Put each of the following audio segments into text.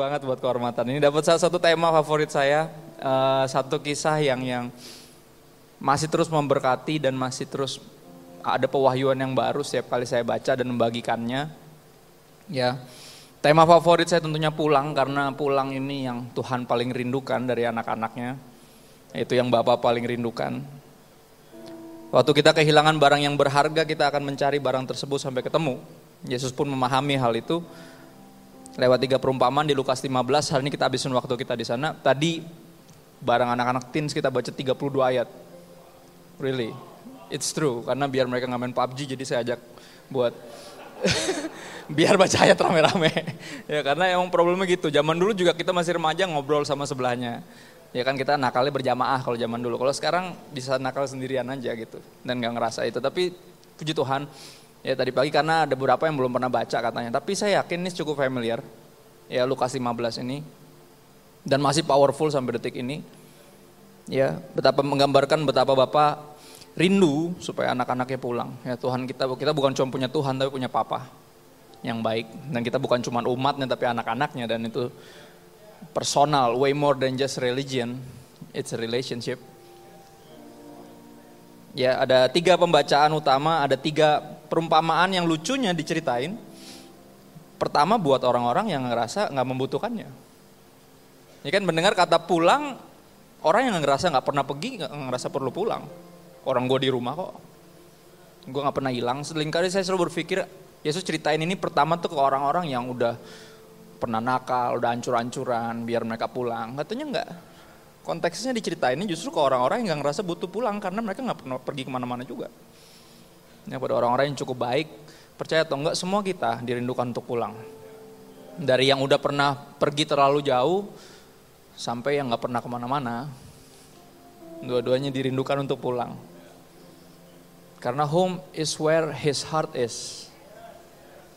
Banget buat kehormatan. Ini dapat salah satu tema favorit saya, uh, satu kisah yang yang masih terus memberkati dan masih terus ada pewahyuan yang baru setiap kali saya baca dan membagikannya. Ya, tema favorit saya tentunya pulang karena pulang ini yang Tuhan paling rindukan dari anak-anaknya. Itu yang Bapak paling rindukan. Waktu kita kehilangan barang yang berharga, kita akan mencari barang tersebut sampai ketemu. Yesus pun memahami hal itu lewat tiga perumpamaan di Lukas 15 hari ini kita habisin waktu kita di sana. Tadi barang anak-anak teens kita baca 32 ayat. Really? It's true karena biar mereka nggak main PUBG jadi saya ajak buat biar baca ayat rame-rame. Ya karena emang problemnya gitu. Zaman dulu juga kita masih remaja ngobrol sama sebelahnya. Ya kan kita nakalnya berjamaah kalau zaman dulu. Kalau sekarang bisa nakal sendirian aja gitu dan nggak ngerasa itu. Tapi puji Tuhan Ya tadi pagi karena ada beberapa yang belum pernah baca katanya. Tapi saya yakin ini cukup familiar. Ya Lukas 15 ini. Dan masih powerful sampai detik ini. Ya betapa menggambarkan betapa Bapak rindu supaya anak-anaknya pulang. Ya Tuhan kita kita bukan cuma punya Tuhan tapi punya Papa yang baik. Dan kita bukan cuma umatnya tapi anak-anaknya dan itu personal, way more than just religion. It's a relationship. Ya, ada tiga pembacaan utama, ada tiga perumpamaan yang lucunya diceritain. Pertama buat orang-orang yang ngerasa nggak membutuhkannya. Ya kan mendengar kata pulang, orang yang ngerasa nggak pernah pergi, nggak ngerasa perlu pulang. Orang gue di rumah kok, gue nggak pernah hilang. Seringkali saya selalu berpikir, Yesus ceritain ini pertama tuh ke orang-orang yang udah pernah nakal, udah hancur-hancuran, biar mereka pulang. Katanya enggak, konteksnya diceritain ini justru ke orang-orang yang nggak ngerasa butuh pulang karena mereka nggak pernah pergi ke mana-mana juga. Ya, pada orang-orang yang cukup baik, percaya atau enggak semua kita dirindukan untuk pulang. Dari yang udah pernah pergi terlalu jauh sampai yang nggak pernah ke mana-mana, dua-duanya dirindukan untuk pulang. Karena home is where his heart is.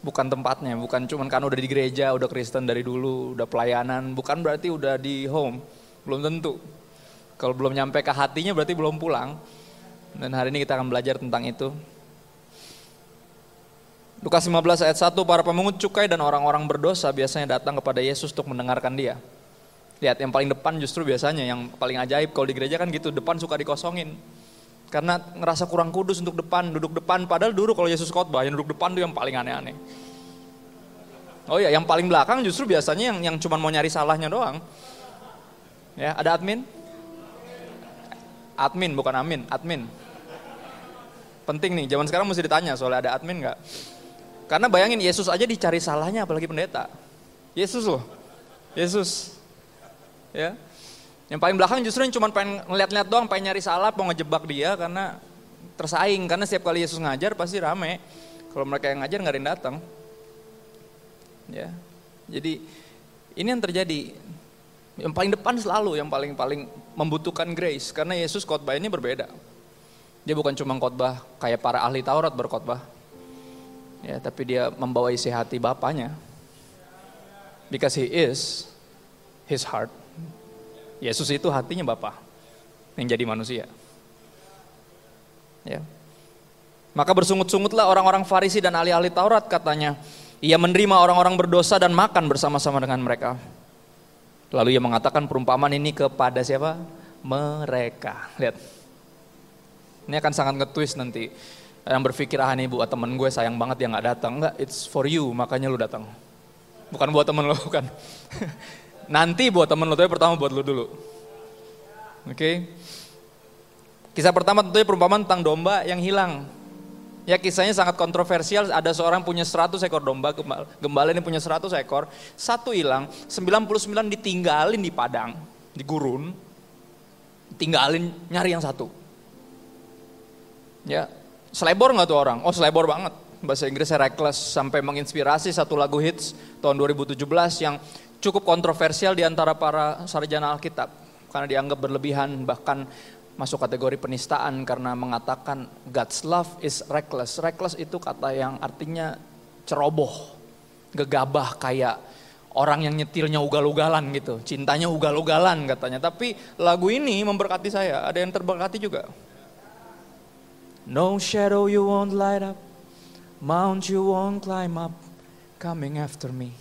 Bukan tempatnya, bukan cuman kan udah di gereja, udah Kristen dari dulu, udah pelayanan, bukan berarti udah di home belum tentu. Kalau belum nyampe ke hatinya berarti belum pulang. Dan hari ini kita akan belajar tentang itu. Lukas 15 ayat 1, para pemungut cukai dan orang-orang berdosa biasanya datang kepada Yesus untuk mendengarkan dia. Lihat yang paling depan justru biasanya yang paling ajaib kalau di gereja kan gitu, depan suka dikosongin. Karena ngerasa kurang kudus untuk depan, duduk depan. Padahal dulu kalau Yesus khotbah yang duduk depan tuh yang paling aneh-aneh. Oh ya, yang paling belakang justru biasanya yang yang cuma mau nyari salahnya doang. Ya, ada admin? Admin bukan amin, admin. Penting nih, zaman sekarang mesti ditanya soalnya ada admin nggak? Karena bayangin Yesus aja dicari salahnya apalagi pendeta. Yesus loh. Yesus. Ya. Yang paling belakang justru yang cuma pengen ngeliat-liat doang, pengen nyari salah, mau ngejebak dia karena tersaing. Karena setiap kali Yesus ngajar pasti rame. Kalau mereka yang ngajar nggak ada yang datang. Ya. Jadi ini yang terjadi. Yang paling depan selalu yang paling paling membutuhkan grace karena Yesus khotbah ini berbeda. Dia bukan cuma khotbah kayak para ahli Taurat berkhotbah. Ya, tapi dia membawa isi hati Bapaknya. Because he is his heart. Yesus itu hatinya Bapa yang jadi manusia. Ya. Maka bersungut-sungutlah orang-orang Farisi dan ahli-ahli Taurat katanya. Ia menerima orang-orang berdosa dan makan bersama-sama dengan mereka. Lalu ia mengatakan perumpamaan ini kepada siapa? Mereka. Lihat. Ini akan sangat nge-twist nanti. Yang berpikir, ah ini buat temen gue sayang banget dia gak datang. Enggak, it's for you, makanya lu datang. Bukan buat temen lo, bukan. nanti buat temen lo, tapi pertama buat lu dulu. Oke. Okay? Kisah pertama tentunya perumpamaan tentang domba yang hilang. Ya kisahnya sangat kontroversial, ada seorang punya 100 ekor domba, gembala ini punya 100 ekor, satu hilang, 99 ditinggalin di padang, di gurun, tinggalin nyari yang satu. Ya, selebor nggak tuh orang? Oh selebor banget. Bahasa Inggrisnya reckless, sampai menginspirasi satu lagu hits tahun 2017 yang cukup kontroversial di antara para sarjana Alkitab. Karena dianggap berlebihan, bahkan masuk kategori penistaan karena mengatakan God's love is reckless. Reckless itu kata yang artinya ceroboh, gegabah kayak orang yang nyetirnya ugal-ugalan gitu. Cintanya ugal-ugalan katanya. Tapi lagu ini memberkati saya, ada yang terberkati juga. No shadow you won't light up, mount you won't climb up, coming after me.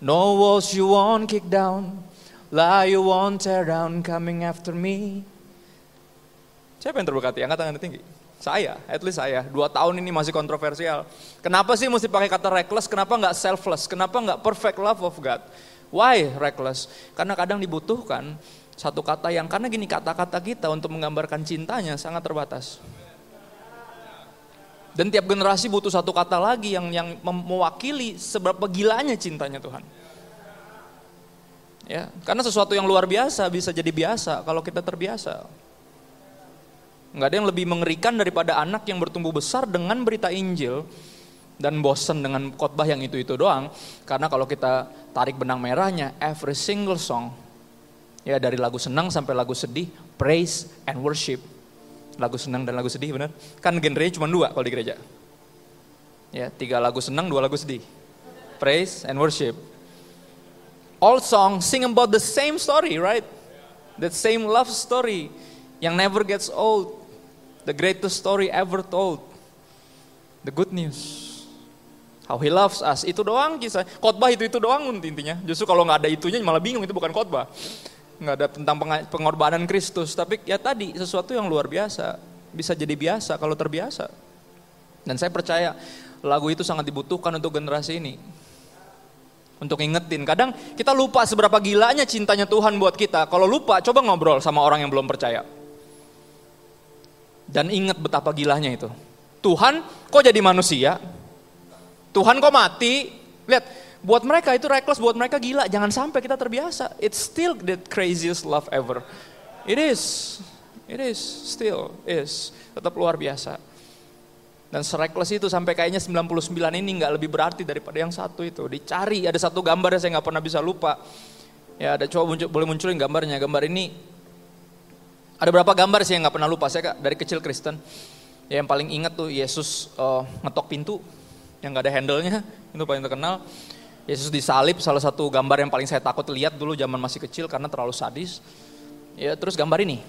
No walls you won't kick down, lie you won't tear down, coming after me. Siapa yang terberkati? Angkat tangan tinggi. Saya, at least saya. Dua tahun ini masih kontroversial. Kenapa sih mesti pakai kata reckless? Kenapa nggak selfless? Kenapa nggak perfect love of God? Why reckless? Karena kadang dibutuhkan satu kata yang karena gini kata-kata kita untuk menggambarkan cintanya sangat terbatas. Dan tiap generasi butuh satu kata lagi yang yang mewakili seberapa gilanya cintanya Tuhan. Ya, karena sesuatu yang luar biasa bisa jadi biasa kalau kita terbiasa. Nggak ada yang lebih mengerikan daripada anak yang bertumbuh besar dengan berita Injil dan bosen dengan khotbah yang itu-itu doang. Karena kalau kita tarik benang merahnya, every single song, ya dari lagu senang sampai lagu sedih, praise and worship. Lagu senang dan lagu sedih benar? Kan genrenya cuma dua kalau di gereja. Ya, tiga lagu senang, dua lagu sedih. Praise and worship. All songs sing about the same story, right? That same love story yang never gets old. The greatest story ever told. The good news. How he loves us. Itu doang kisah. Khotbah itu itu doang intinya. Justru kalau nggak ada itunya malah bingung itu bukan khotbah. Nggak ada tentang pengorbanan Kristus. Tapi ya tadi sesuatu yang luar biasa. Bisa jadi biasa kalau terbiasa. Dan saya percaya lagu itu sangat dibutuhkan untuk generasi ini. Untuk ingetin. Kadang kita lupa seberapa gilanya cintanya Tuhan buat kita. Kalau lupa coba ngobrol sama orang yang belum percaya. Dan ingat betapa gilanya itu. Tuhan kok jadi manusia? Tuhan kok mati? Lihat, buat mereka itu reckless, buat mereka gila. Jangan sampai kita terbiasa. It's still the craziest love ever. It is. It is. Still is. Tetap luar biasa. Dan sereckless itu sampai kayaknya 99 ini nggak lebih berarti daripada yang satu itu. Dicari, ada satu gambar yang saya nggak pernah bisa lupa. Ya ada coba muncul, boleh munculin gambarnya. Gambar ini ada berapa gambar sih yang nggak pernah lupa saya dari kecil Kristen. Ya, yang paling ingat tuh Yesus uh, ngetok pintu yang nggak ada handle-nya itu paling terkenal. Yesus disalib salah satu gambar yang paling saya takut lihat dulu zaman masih kecil karena terlalu sadis. Ya terus gambar ini.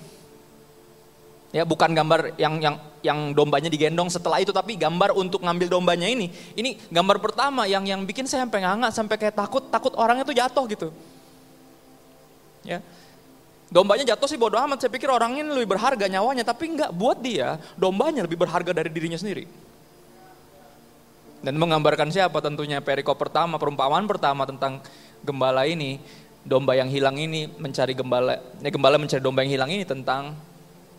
Ya bukan gambar yang yang yang dombanya digendong setelah itu tapi gambar untuk ngambil dombanya ini. Ini gambar pertama yang yang bikin saya sampai nganga sampai kayak takut takut orangnya tuh jatuh gitu. Ya. Dombanya jatuh sih bodoh amat, saya pikir orang ini lebih berharga nyawanya, tapi enggak, buat dia, dombanya lebih berharga dari dirinya sendiri. Dan menggambarkan siapa tentunya perikop pertama, perumpamaan pertama tentang gembala ini, domba yang hilang ini mencari gembala, ya gembala mencari domba yang hilang ini tentang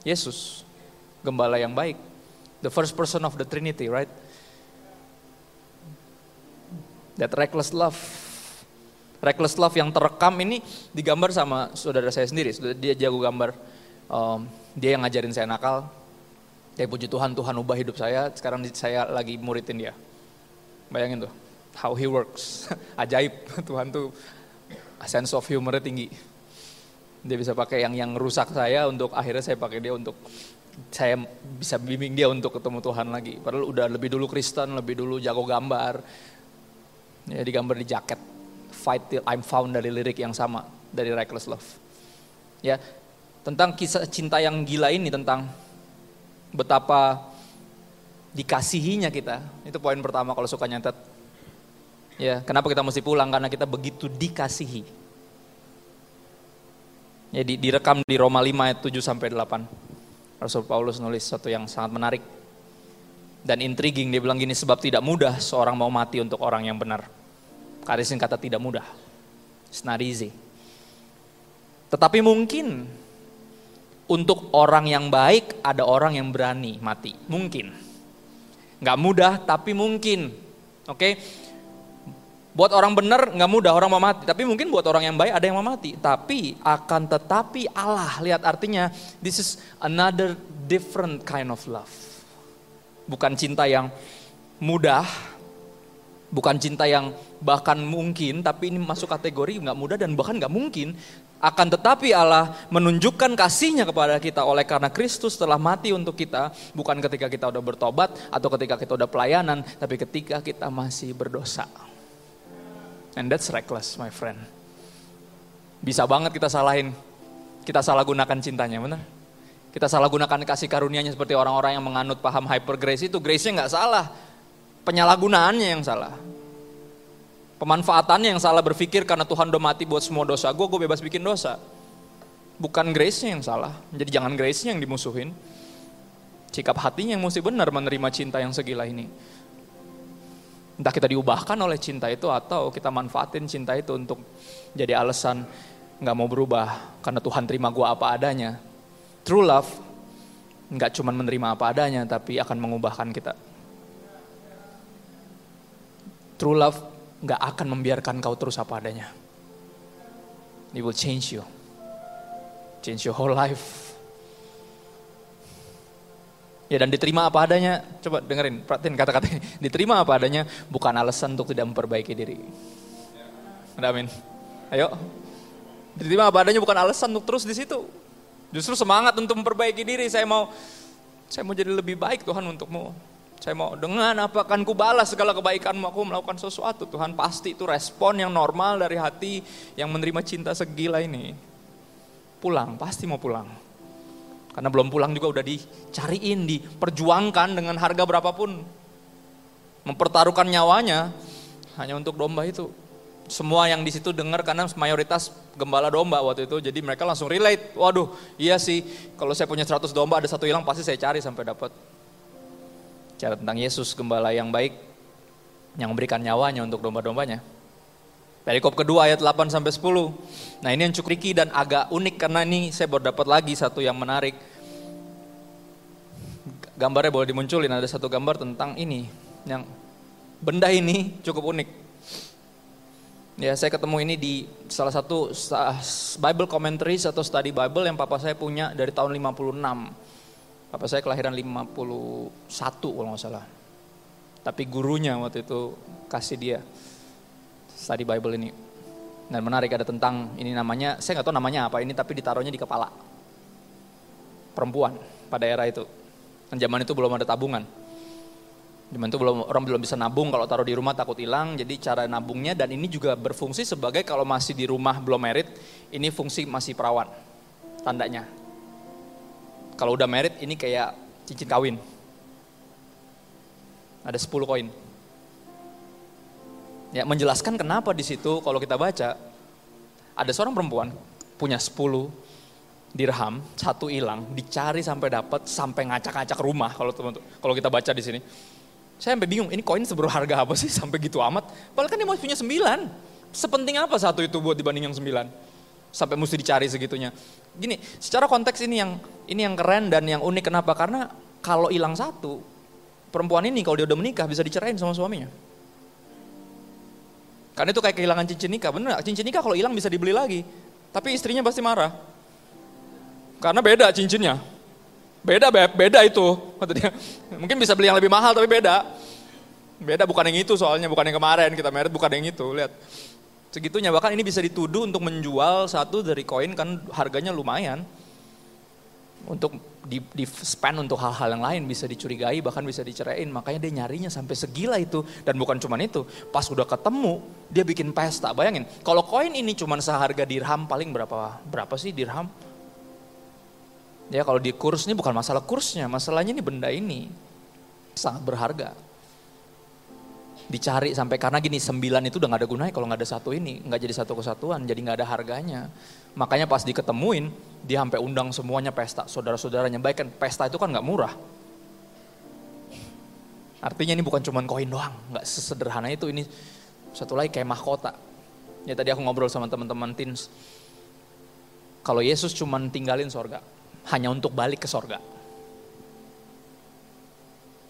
Yesus, gembala yang baik. The first person of the Trinity, right? That reckless love reckless love yang terekam ini digambar sama saudara saya sendiri. Dia jago gambar. Um, dia yang ngajarin saya nakal. Ya puji Tuhan, Tuhan ubah hidup saya. Sekarang saya lagi muridin dia. Bayangin tuh, how he works. Ajaib, Tuhan tuh sense of humornya tinggi. Dia bisa pakai yang yang rusak saya untuk akhirnya saya pakai dia untuk saya bisa bimbing dia untuk ketemu Tuhan lagi. Padahal udah lebih dulu Kristen, lebih dulu jago gambar. Ya digambar di jaket Fight Till I'm Found dari lirik yang sama dari Reckless Love. Ya, tentang kisah cinta yang gila ini tentang betapa dikasihinya kita. Itu poin pertama kalau suka nyatet. Ya, kenapa kita mesti pulang? Karena kita begitu dikasihi. Ya, di, direkam di Roma 5 ayat 7 sampai 8. Rasul Paulus nulis sesuatu yang sangat menarik dan intriguing. Dia bilang gini, sebab tidak mudah seorang mau mati untuk orang yang benar Karisin kata tidak mudah. It's not. Tetapi mungkin untuk orang yang baik ada orang yang berani mati. Mungkin. Nggak mudah tapi mungkin. Oke. Okay? Buat orang benar nggak mudah orang mau mati, tapi mungkin buat orang yang baik ada yang mau mati. Tapi akan tetapi Allah, lihat artinya, this is another different kind of love. Bukan cinta yang mudah, bukan cinta yang bahkan mungkin, tapi ini masuk kategori nggak mudah dan bahkan nggak mungkin. Akan tetapi Allah menunjukkan kasihnya kepada kita oleh karena Kristus telah mati untuk kita, bukan ketika kita udah bertobat atau ketika kita udah pelayanan, tapi ketika kita masih berdosa. And that's reckless, my friend. Bisa banget kita salahin, kita salah gunakan cintanya, benar? Kita salah gunakan kasih karunia-Nya seperti orang-orang yang menganut paham hyper grace itu, grace-nya nggak salah, penyalahgunaannya yang salah. Pemanfaatannya yang salah berpikir karena Tuhan udah mati buat semua dosa gue, gue bebas bikin dosa. Bukan grace-nya yang salah. Jadi jangan grace-nya yang dimusuhin. Sikap hatinya yang mesti benar menerima cinta yang segila ini. Entah kita diubahkan oleh cinta itu atau kita manfaatin cinta itu untuk jadi alasan nggak mau berubah karena Tuhan terima gue apa adanya. True love nggak cuma menerima apa adanya tapi akan mengubahkan kita. True love nggak akan membiarkan kau terus apa adanya. It will change you. Change your whole life. Ya dan diterima apa adanya, coba dengerin, perhatiin kata-kata ini. Diterima apa adanya bukan alasan untuk tidak memperbaiki diri. Amin. Ayo. Diterima apa adanya bukan alasan untuk terus di situ. Justru semangat untuk memperbaiki diri. Saya mau saya mau jadi lebih baik Tuhan untukmu. Saya mau dengan apa akan ku balas segala kebaikanmu aku melakukan sesuatu. Tuhan pasti itu respon yang normal dari hati yang menerima cinta segila ini. Pulang, pasti mau pulang. Karena belum pulang juga udah dicariin, diperjuangkan dengan harga berapapun. Mempertaruhkan nyawanya hanya untuk domba itu. Semua yang di situ dengar karena mayoritas gembala domba waktu itu. Jadi mereka langsung relate. Waduh, iya sih. Kalau saya punya 100 domba ada satu hilang pasti saya cari sampai dapat Cara tentang Yesus, gembala yang baik, yang memberikan nyawanya untuk domba-dombanya. Perikop kedua ayat 8 sampai 10. Nah ini yang cukup tricky dan agak unik karena ini saya baru dapat lagi satu yang menarik. Gambarnya boleh dimunculin, ada satu gambar tentang ini. Yang benda ini cukup unik. Ya saya ketemu ini di salah satu Bible commentaries atau study Bible yang papa saya punya dari tahun 56. Papa saya kelahiran 51 kalau nggak salah. Tapi gurunya waktu itu kasih dia study Bible ini. Dan menarik ada tentang ini namanya, saya nggak tahu namanya apa ini tapi ditaruhnya di kepala. Perempuan pada era itu. Dan zaman itu belum ada tabungan. Zaman itu belum orang belum bisa nabung kalau taruh di rumah takut hilang. Jadi cara nabungnya dan ini juga berfungsi sebagai kalau masih di rumah belum merit, ini fungsi masih perawan. Tandanya. Kalau udah merit ini kayak cincin kawin. Ada 10 koin. Ya, menjelaskan kenapa di situ kalau kita baca ada seorang perempuan punya 10 dirham, satu hilang, dicari sampai dapat sampai ngacak-ngacak rumah kalau teman kalau kita baca di sini. Saya sampai bingung, ini koin seberharga apa sih sampai gitu amat? Padahal kan dia mau punya 9. Sepenting apa satu itu buat dibanding yang 9? Sampai mesti dicari segitunya. Gini, secara konteks ini yang ini yang keren dan yang unik kenapa? Karena kalau hilang satu, perempuan ini kalau dia udah menikah bisa dicerain sama suaminya. Karena itu kayak kehilangan cincin nikah, bener Cincin nikah kalau hilang bisa dibeli lagi. Tapi istrinya pasti marah. Karena beda cincinnya. Beda beb, beda itu. Dia. Mungkin bisa beli yang lebih mahal tapi beda. Beda bukan yang itu soalnya, bukan yang kemarin kita merit bukan yang itu. Lihat. Segitunya. Bahkan ini bisa dituduh untuk menjual satu dari koin kan harganya lumayan. Untuk di, di spend untuk hal-hal yang lain bisa dicurigai bahkan bisa dicerain makanya dia nyarinya sampai segila itu. Dan bukan cuma itu pas udah ketemu dia bikin pesta. Bayangin kalau koin ini cuma seharga dirham paling berapa berapa sih dirham? Ya kalau di kurs ini bukan masalah kursnya masalahnya ini benda ini sangat berharga dicari sampai karena gini sembilan itu udah nggak ada gunanya kalau nggak ada satu ini nggak jadi satu kesatuan jadi nggak ada harganya. Makanya pas diketemuin dia sampai undang semuanya pesta saudara-saudaranya. Baik kan pesta itu kan nggak murah. Artinya ini bukan cuma koin doang nggak sesederhana itu ini satu lagi kayak mahkota. Ya tadi aku ngobrol sama teman-teman teens. Kalau Yesus cuma tinggalin sorga hanya untuk balik ke sorga.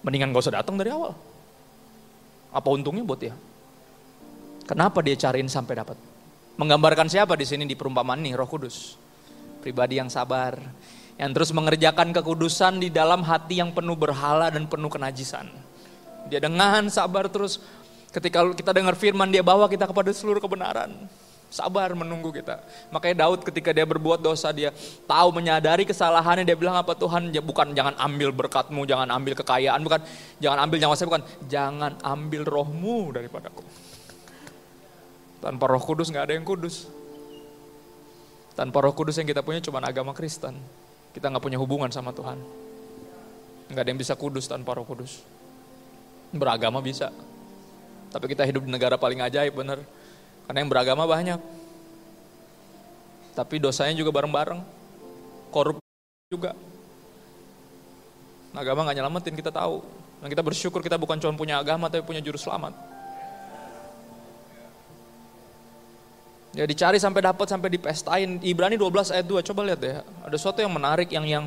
Mendingan gak usah datang dari awal apa untungnya buat dia? Kenapa dia cariin sampai dapat? Menggambarkan siapa di sini di perumpamaan nih, Roh Kudus. Pribadi yang sabar, yang terus mengerjakan kekudusan di dalam hati yang penuh berhala dan penuh kenajisan. Dia dengan sabar terus ketika kita dengar firman dia bawa kita kepada seluruh kebenaran. Sabar menunggu kita. Makanya Daud ketika dia berbuat dosa dia tahu menyadari kesalahannya dia bilang apa Tuhan ya bukan jangan ambil berkatmu, jangan ambil kekayaan, bukan jangan ambil nyawa saya bukan jangan ambil rohmu daripadaku. Tanpa roh kudus nggak ada yang kudus. Tanpa roh kudus yang kita punya cuma agama Kristen. Kita nggak punya hubungan sama Tuhan. Nggak ada yang bisa kudus tanpa roh kudus. Beragama bisa. Tapi kita hidup di negara paling ajaib bener. Karena yang beragama banyak. Tapi dosanya juga bareng-bareng. Korup juga. Agama gak nyelamatin kita tahu. Dan kita bersyukur kita bukan cuma punya agama tapi punya juru selamat. Ya dicari sampai dapat sampai dipestain. Ibrani 12 ayat 2 coba lihat deh. Ada sesuatu yang menarik yang yang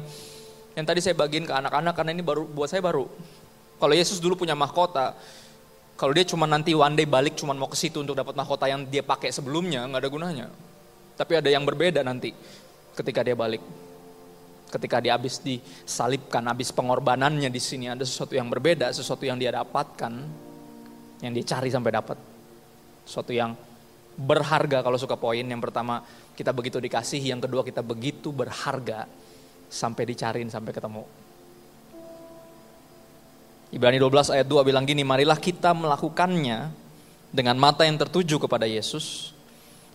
yang tadi saya bagiin ke anak-anak karena ini baru buat saya baru. Kalau Yesus dulu punya mahkota, kalau dia cuma nanti one day balik cuma mau ke situ untuk dapat mahkota yang dia pakai sebelumnya, nggak ada gunanya. Tapi ada yang berbeda nanti ketika dia balik. Ketika dia habis disalibkan, habis pengorbanannya di sini ada sesuatu yang berbeda, sesuatu yang dia dapatkan, yang dia cari sampai dapat. Sesuatu yang berharga kalau suka poin. Yang pertama kita begitu dikasih, yang kedua kita begitu berharga sampai dicariin sampai ketemu. Ibrani 12 ayat 2 bilang gini, marilah kita melakukannya dengan mata yang tertuju kepada Yesus,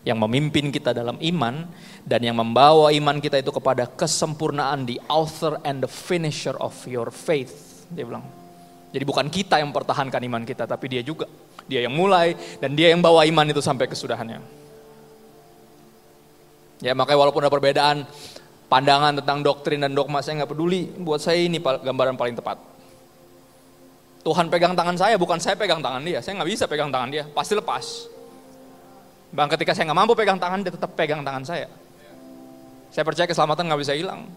yang memimpin kita dalam iman, dan yang membawa iman kita itu kepada kesempurnaan, the author and the finisher of your faith. Dia bilang, jadi bukan kita yang mempertahankan iman kita, tapi dia juga. Dia yang mulai, dan dia yang bawa iman itu sampai kesudahannya. Ya makanya walaupun ada perbedaan pandangan tentang doktrin dan dogma, saya nggak peduli. Buat saya ini gambaran paling tepat Tuhan pegang tangan saya, bukan saya pegang tangan dia. Saya nggak bisa pegang tangan dia, pasti lepas. Bang ketika saya nggak mampu pegang tangan, dia tetap pegang tangan saya. Saya percaya keselamatan nggak bisa hilang.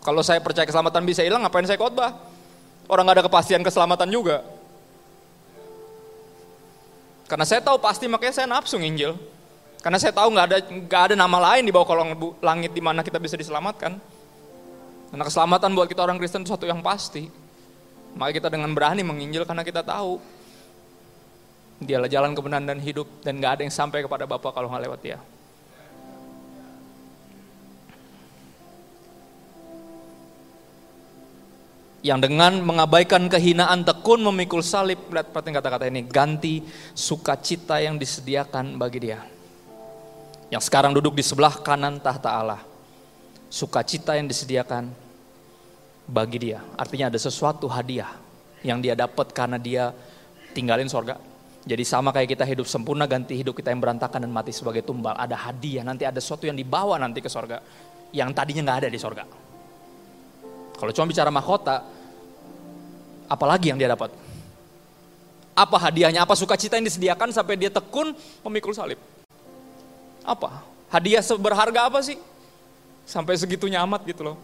Kalau saya percaya keselamatan bisa hilang, ngapain saya khotbah? Orang nggak ada kepastian keselamatan juga. Karena saya tahu pasti makanya saya nafsu nginjil. Karena saya tahu nggak ada nggak ada nama lain di bawah kolong langit di mana kita bisa diselamatkan. Karena keselamatan buat kita orang Kristen itu satu yang pasti. Maka kita dengan berani menginjil karena kita tahu dialah jalan kebenaran dan hidup dan gak ada yang sampai kepada Bapa kalau nggak lewat dia. Yang dengan mengabaikan kehinaan tekun memikul salib, lihat perhatikan kata-kata ini, ganti sukacita yang disediakan bagi dia. Yang sekarang duduk di sebelah kanan tahta Allah. Sukacita yang disediakan bagi dia. Artinya ada sesuatu hadiah yang dia dapat karena dia tinggalin sorga. Jadi sama kayak kita hidup sempurna ganti hidup kita yang berantakan dan mati sebagai tumbal. Ada hadiah, nanti ada sesuatu yang dibawa nanti ke sorga. Yang tadinya nggak ada di sorga. Kalau cuma bicara mahkota, apalagi yang dia dapat? Apa hadiahnya? Apa sukacita yang disediakan sampai dia tekun memikul salib? Apa? Hadiah seberharga apa sih? Sampai segitunya amat gitu loh.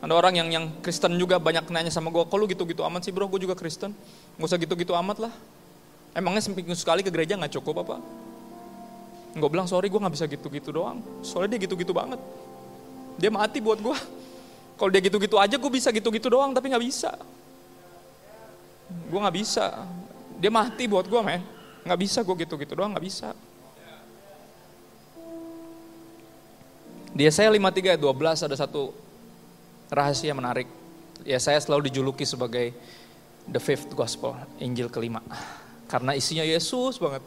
Ada orang yang yang Kristen juga banyak nanya sama gue, kok lu gitu-gitu amat sih bro, gue juga Kristen. Gak usah gitu-gitu amat lah. Emangnya seminggu sekali ke gereja gak cukup apa? Gue bilang, sorry gue gak bisa gitu-gitu doang. Soalnya dia gitu-gitu banget. Dia mati buat gue. Kalau dia gitu-gitu aja gue bisa gitu-gitu doang, tapi gak bisa. Gue gak bisa. Dia mati buat gue men. Gak bisa gue gitu-gitu doang, gak bisa. Dia saya 53 12 ada satu rahasia menarik. Ya saya selalu dijuluki sebagai the fifth gospel, Injil kelima. Karena isinya Yesus banget.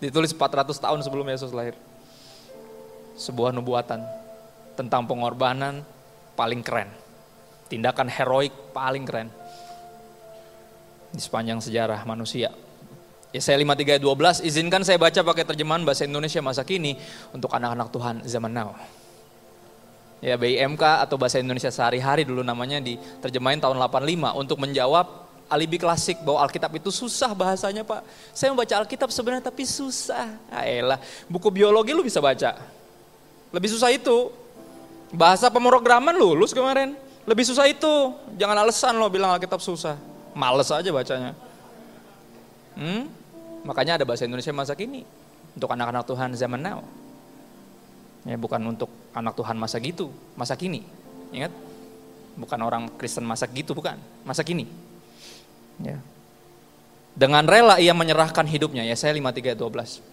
Ditulis 400 tahun sebelum Yesus lahir. Sebuah nubuatan tentang pengorbanan paling keren. Tindakan heroik paling keren. Di sepanjang sejarah manusia. Yesaya 53 12, izinkan saya baca pakai terjemahan bahasa Indonesia masa kini untuk anak-anak Tuhan zaman now ya BIMK atau bahasa Indonesia sehari-hari dulu namanya diterjemahin tahun 85 untuk menjawab alibi klasik bahwa Alkitab itu susah bahasanya Pak. Saya membaca Alkitab sebenarnya tapi susah. Ayolah, buku biologi lu bisa baca. Lebih susah itu. Bahasa pemrograman lulus kemarin. Lebih susah itu. Jangan alasan lo bilang Alkitab susah. Males aja bacanya. Hmm? Makanya ada bahasa Indonesia masa kini. Untuk anak-anak Tuhan zaman now. Ya, bukan untuk anak Tuhan masa gitu, masa kini. Ingat? Bukan orang Kristen masa gitu, bukan. Masa kini. Ya. Dengan rela ia menyerahkan hidupnya, ya saya 5312.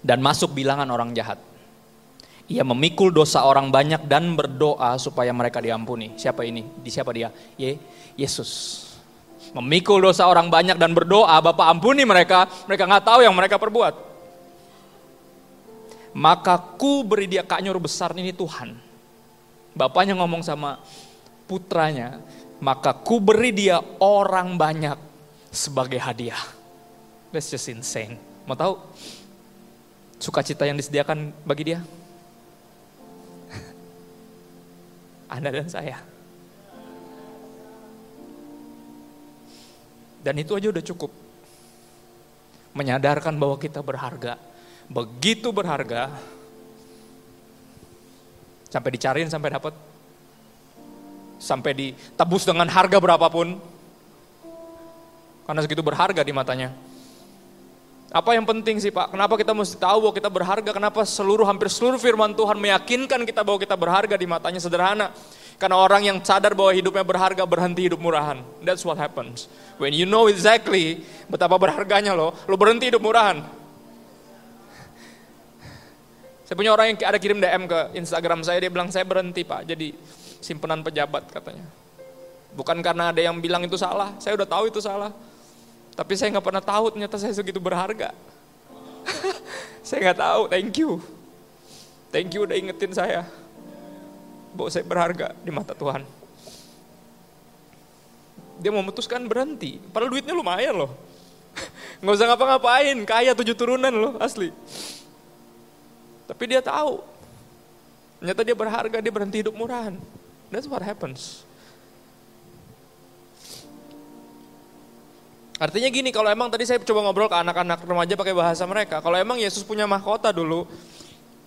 Dan masuk bilangan orang jahat. Ia memikul dosa orang banyak dan berdoa supaya mereka diampuni. Siapa ini? Di siapa dia? Ye, Yesus. Memikul dosa orang banyak dan berdoa, Bapak ampuni mereka. Mereka nggak tahu yang mereka perbuat maka ku beri dia kanyor besar ini Tuhan. Bapaknya ngomong sama putranya, maka ku beri dia orang banyak sebagai hadiah. That's just insane. Mau tahu sukacita yang disediakan bagi dia? Anda dan saya. Dan itu aja udah cukup. Menyadarkan bahwa kita berharga. Begitu berharga. Sampai dicariin sampai dapat. Sampai ditebus dengan harga berapapun. Karena segitu berharga di matanya. Apa yang penting sih Pak? Kenapa kita mesti tahu bahwa kita berharga? Kenapa seluruh hampir seluruh firman Tuhan meyakinkan kita bahwa kita berharga di matanya sederhana? Karena orang yang sadar bahwa hidupnya berharga berhenti hidup murahan. That's what happens. When you know exactly betapa berharganya lo, lo berhenti hidup murahan. Saya punya orang yang ada kirim DM ke Instagram saya, dia bilang saya berhenti pak, jadi simpenan pejabat katanya. Bukan karena ada yang bilang itu salah, saya udah tahu itu salah. Tapi saya nggak pernah tahu ternyata saya segitu berharga. saya nggak tahu, thank you. Thank you udah ingetin saya. Bahwa saya berharga di mata Tuhan. Dia memutuskan berhenti. Padahal duitnya lumayan loh. Nggak usah ngapa-ngapain, kaya tujuh turunan loh, asli. Tapi dia tahu. Ternyata dia berharga, dia berhenti hidup murahan. That's what happens. Artinya gini, kalau emang tadi saya coba ngobrol ke anak-anak remaja pakai bahasa mereka, kalau emang Yesus punya mahkota dulu,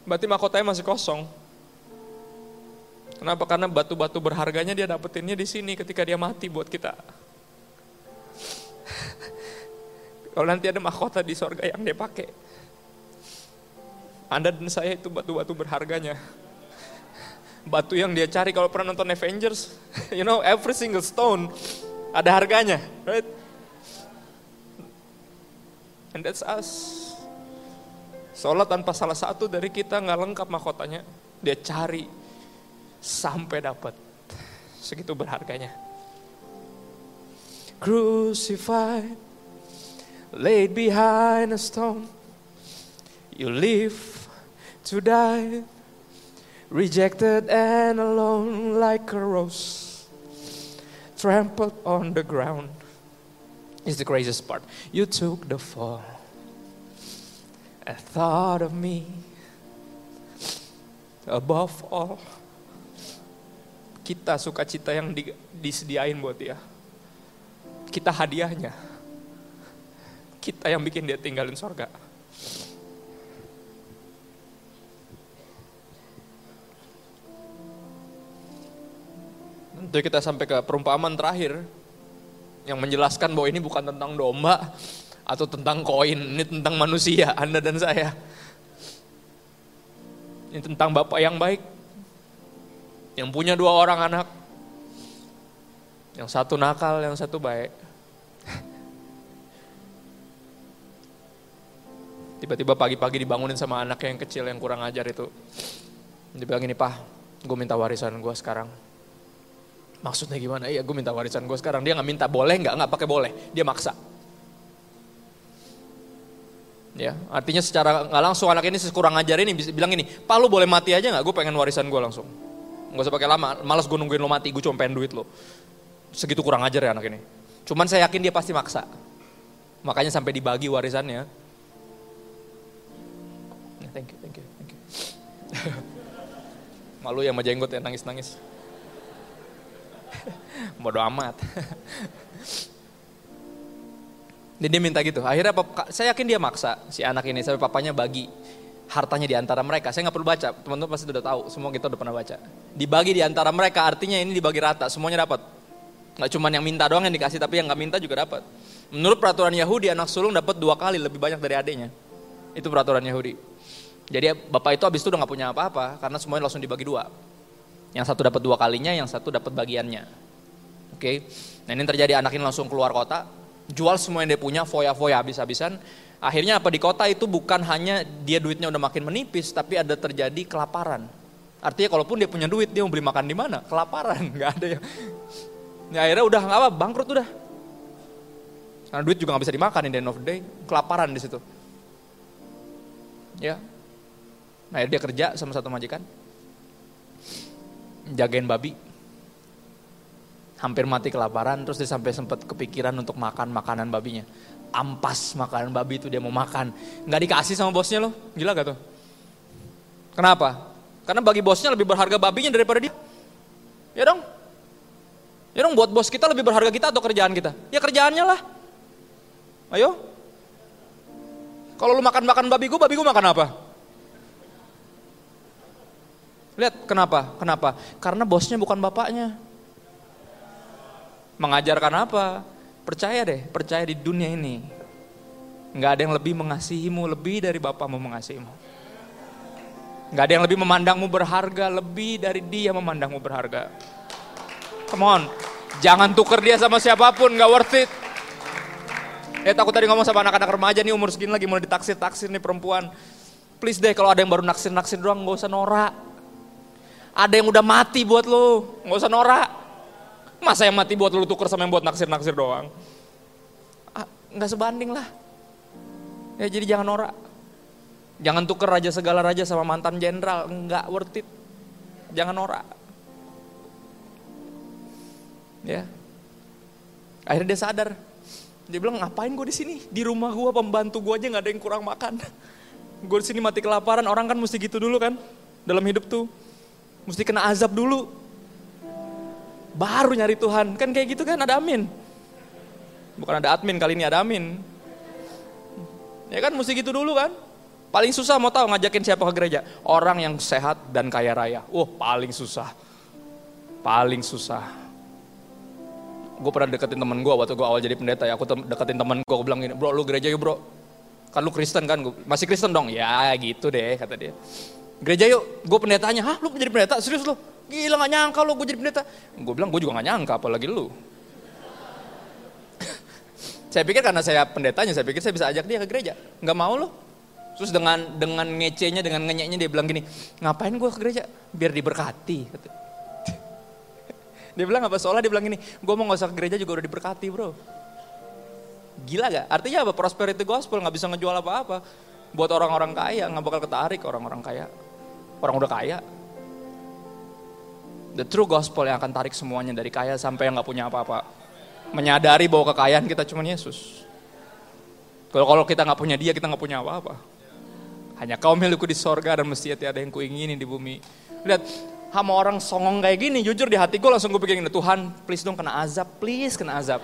berarti mahkotanya masih kosong. Kenapa? Karena batu-batu berharganya dia dapetinnya di sini ketika dia mati buat kita. kalau nanti ada mahkota di sorga yang dia pakai, Anda dan saya itu batu-batu berharganya. Batu yang dia cari kalau pernah nonton Avengers, you know every single stone ada harganya, right? And that's us. Seolah tanpa salah satu dari kita nggak lengkap mahkotanya, dia cari sampai dapat. Segitu berharganya. Crucified, laid behind a stone, you live to die, rejected and alone like a rose, trampled on the ground is the craziest part. You took the fall and thought of me above all. Kita sukacita yang di, disediain buat dia. Kita hadiahnya. Kita yang bikin dia tinggalin sorga. Nanti kita sampai ke perumpamaan terakhir yang menjelaskan bahwa ini bukan tentang domba atau tentang koin, ini tentang manusia, Anda dan saya. Ini tentang Bapak yang baik, yang punya dua orang anak, yang satu nakal, yang satu baik. Tiba-tiba pagi-pagi dibangunin sama anak yang kecil yang kurang ajar itu. Dia bilang ini, Pak, gue minta warisan gue sekarang Maksudnya gimana? Iya gue minta warisan gue sekarang. Dia nggak minta boleh nggak nggak pakai boleh. Dia maksa. Ya, artinya secara nggak langsung anak ini kurang ajar ini bisa bilang ini, Pak lu boleh mati aja nggak? Gue pengen warisan gue langsung. Gak usah pakai lama. Malas gue nungguin lo mati. Gue cuma pengen duit lo. Segitu kurang ajar ya anak ini. Cuman saya yakin dia pasti maksa. Makanya sampai dibagi warisannya. Thank you, thank you, thank you. Malu yang majenggot ya nangis-nangis. Bodoh amat. Jadi dia minta gitu. Akhirnya saya yakin dia maksa si anak ini sampai papanya bagi hartanya di antara mereka. Saya nggak perlu baca, teman-teman pasti sudah tahu. Semua kita udah pernah baca. Dibagi di antara mereka, artinya ini dibagi rata, semuanya dapat. Nggak cuma yang minta doang yang dikasih, tapi yang nggak minta juga dapat. Menurut peraturan Yahudi, anak sulung dapat dua kali lebih banyak dari adiknya. Itu peraturan Yahudi. Jadi bapak itu habis itu udah nggak punya apa-apa, karena semuanya langsung dibagi dua. Yang satu dapat dua kalinya, yang satu dapat bagiannya. Oke, okay? nah ini terjadi anak ini langsung keluar kota, jual semua yang dia punya, foya-foya habis-habisan. Akhirnya apa di kota itu bukan hanya dia duitnya udah makin menipis, tapi ada terjadi kelaparan. Artinya kalaupun dia punya duit, dia mau beli makan di mana? Kelaparan, nggak ada yang. Ya, akhirnya udah nggak apa, bangkrut udah. Karena duit juga nggak bisa dimakan in the end of the day, kelaparan di situ. Ya, nah dia kerja sama satu majikan, jagain babi. hampir mati kelaparan, terus dia sampai sempat kepikiran untuk makan makanan babinya. Ampas makanan babi itu dia mau makan. Nggak dikasih sama bosnya loh, gila gak tuh? Kenapa? Karena bagi bosnya lebih berharga babinya daripada dia. Ya dong? Ya dong buat bos kita lebih berharga kita atau kerjaan kita? Ya kerjaannya lah. Ayo. Kalau lu makan-makan babi gue, babi gue makan apa? Lihat kenapa? Kenapa? Karena bosnya bukan bapaknya. Mengajarkan apa? Percaya deh, percaya di dunia ini. Nggak ada yang lebih mengasihimu, lebih dari Bapamu mengasihimu. Nggak ada yang lebih memandangmu berharga, lebih dari dia memandangmu berharga. Come on, jangan tuker dia sama siapa pun, nggak worth it. Eh takut tadi ngomong sama anak-anak remaja nih umur segini lagi mulai ditaksir-taksir nih perempuan. Please deh kalau ada yang baru naksir-naksir doang nggak usah norak. Ada yang udah mati buat lo, nggak usah norak. Masa yang mati buat lu tuker sama yang buat naksir-naksir doang? Ah, nggak sebanding lah. Ya jadi jangan norak. Jangan tuker raja segala raja sama mantan jenderal, nggak worth it. Jangan norak. Ya. Akhirnya dia sadar. Dia bilang ngapain gue di sini? Di rumah gue pembantu gue aja nggak ada yang kurang makan. Gue di sini mati kelaparan. Orang kan mesti gitu dulu kan dalam hidup tuh. Mesti kena azab dulu baru nyari Tuhan. Kan kayak gitu kan ada amin. Bukan ada admin, kali ini ada amin. Ya kan mesti gitu dulu kan. Paling susah mau tahu ngajakin siapa ke gereja? Orang yang sehat dan kaya raya. Wah, oh, paling susah. Paling susah. Gue pernah deketin temen gue waktu gue awal jadi pendeta ya. Aku deketin temen gue, gue bilang gini, bro lu gereja yuk bro. Kan lu Kristen kan, masih Kristen dong? Ya gitu deh kata dia. Gereja yuk, gue pendetanya. Hah lu jadi pendeta? Serius lu? Gila gak nyangka lo gue jadi pendeta. Gue bilang gue juga gak nyangka apalagi lu. saya pikir karena saya pendetanya, saya pikir saya bisa ajak dia ke gereja. Gak mau lo. Terus dengan dengan ngecenya, dengan ngenyeknya dia bilang gini, ngapain gue ke gereja? Biar diberkati. dia bilang apa? Soalnya dia bilang gini, gue mau gak usah ke gereja juga udah diberkati bro. Gila gak? Artinya apa? Prosperity gospel gak bisa ngejual apa-apa. Buat orang-orang kaya, gak bakal ketarik orang-orang kaya. Orang udah kaya, The true gospel yang akan tarik semuanya dari kaya sampai yang gak punya apa-apa. Menyadari bahwa kekayaan kita cuma Yesus. Kalau kalau kita nggak punya dia, kita nggak punya apa-apa. Hanya kau milikku di sorga dan mesti ada yang kuingini di bumi. Lihat, sama orang songong kayak gini, jujur di hati gue langsung gue pikir Tuhan please dong kena azab, please kena azab.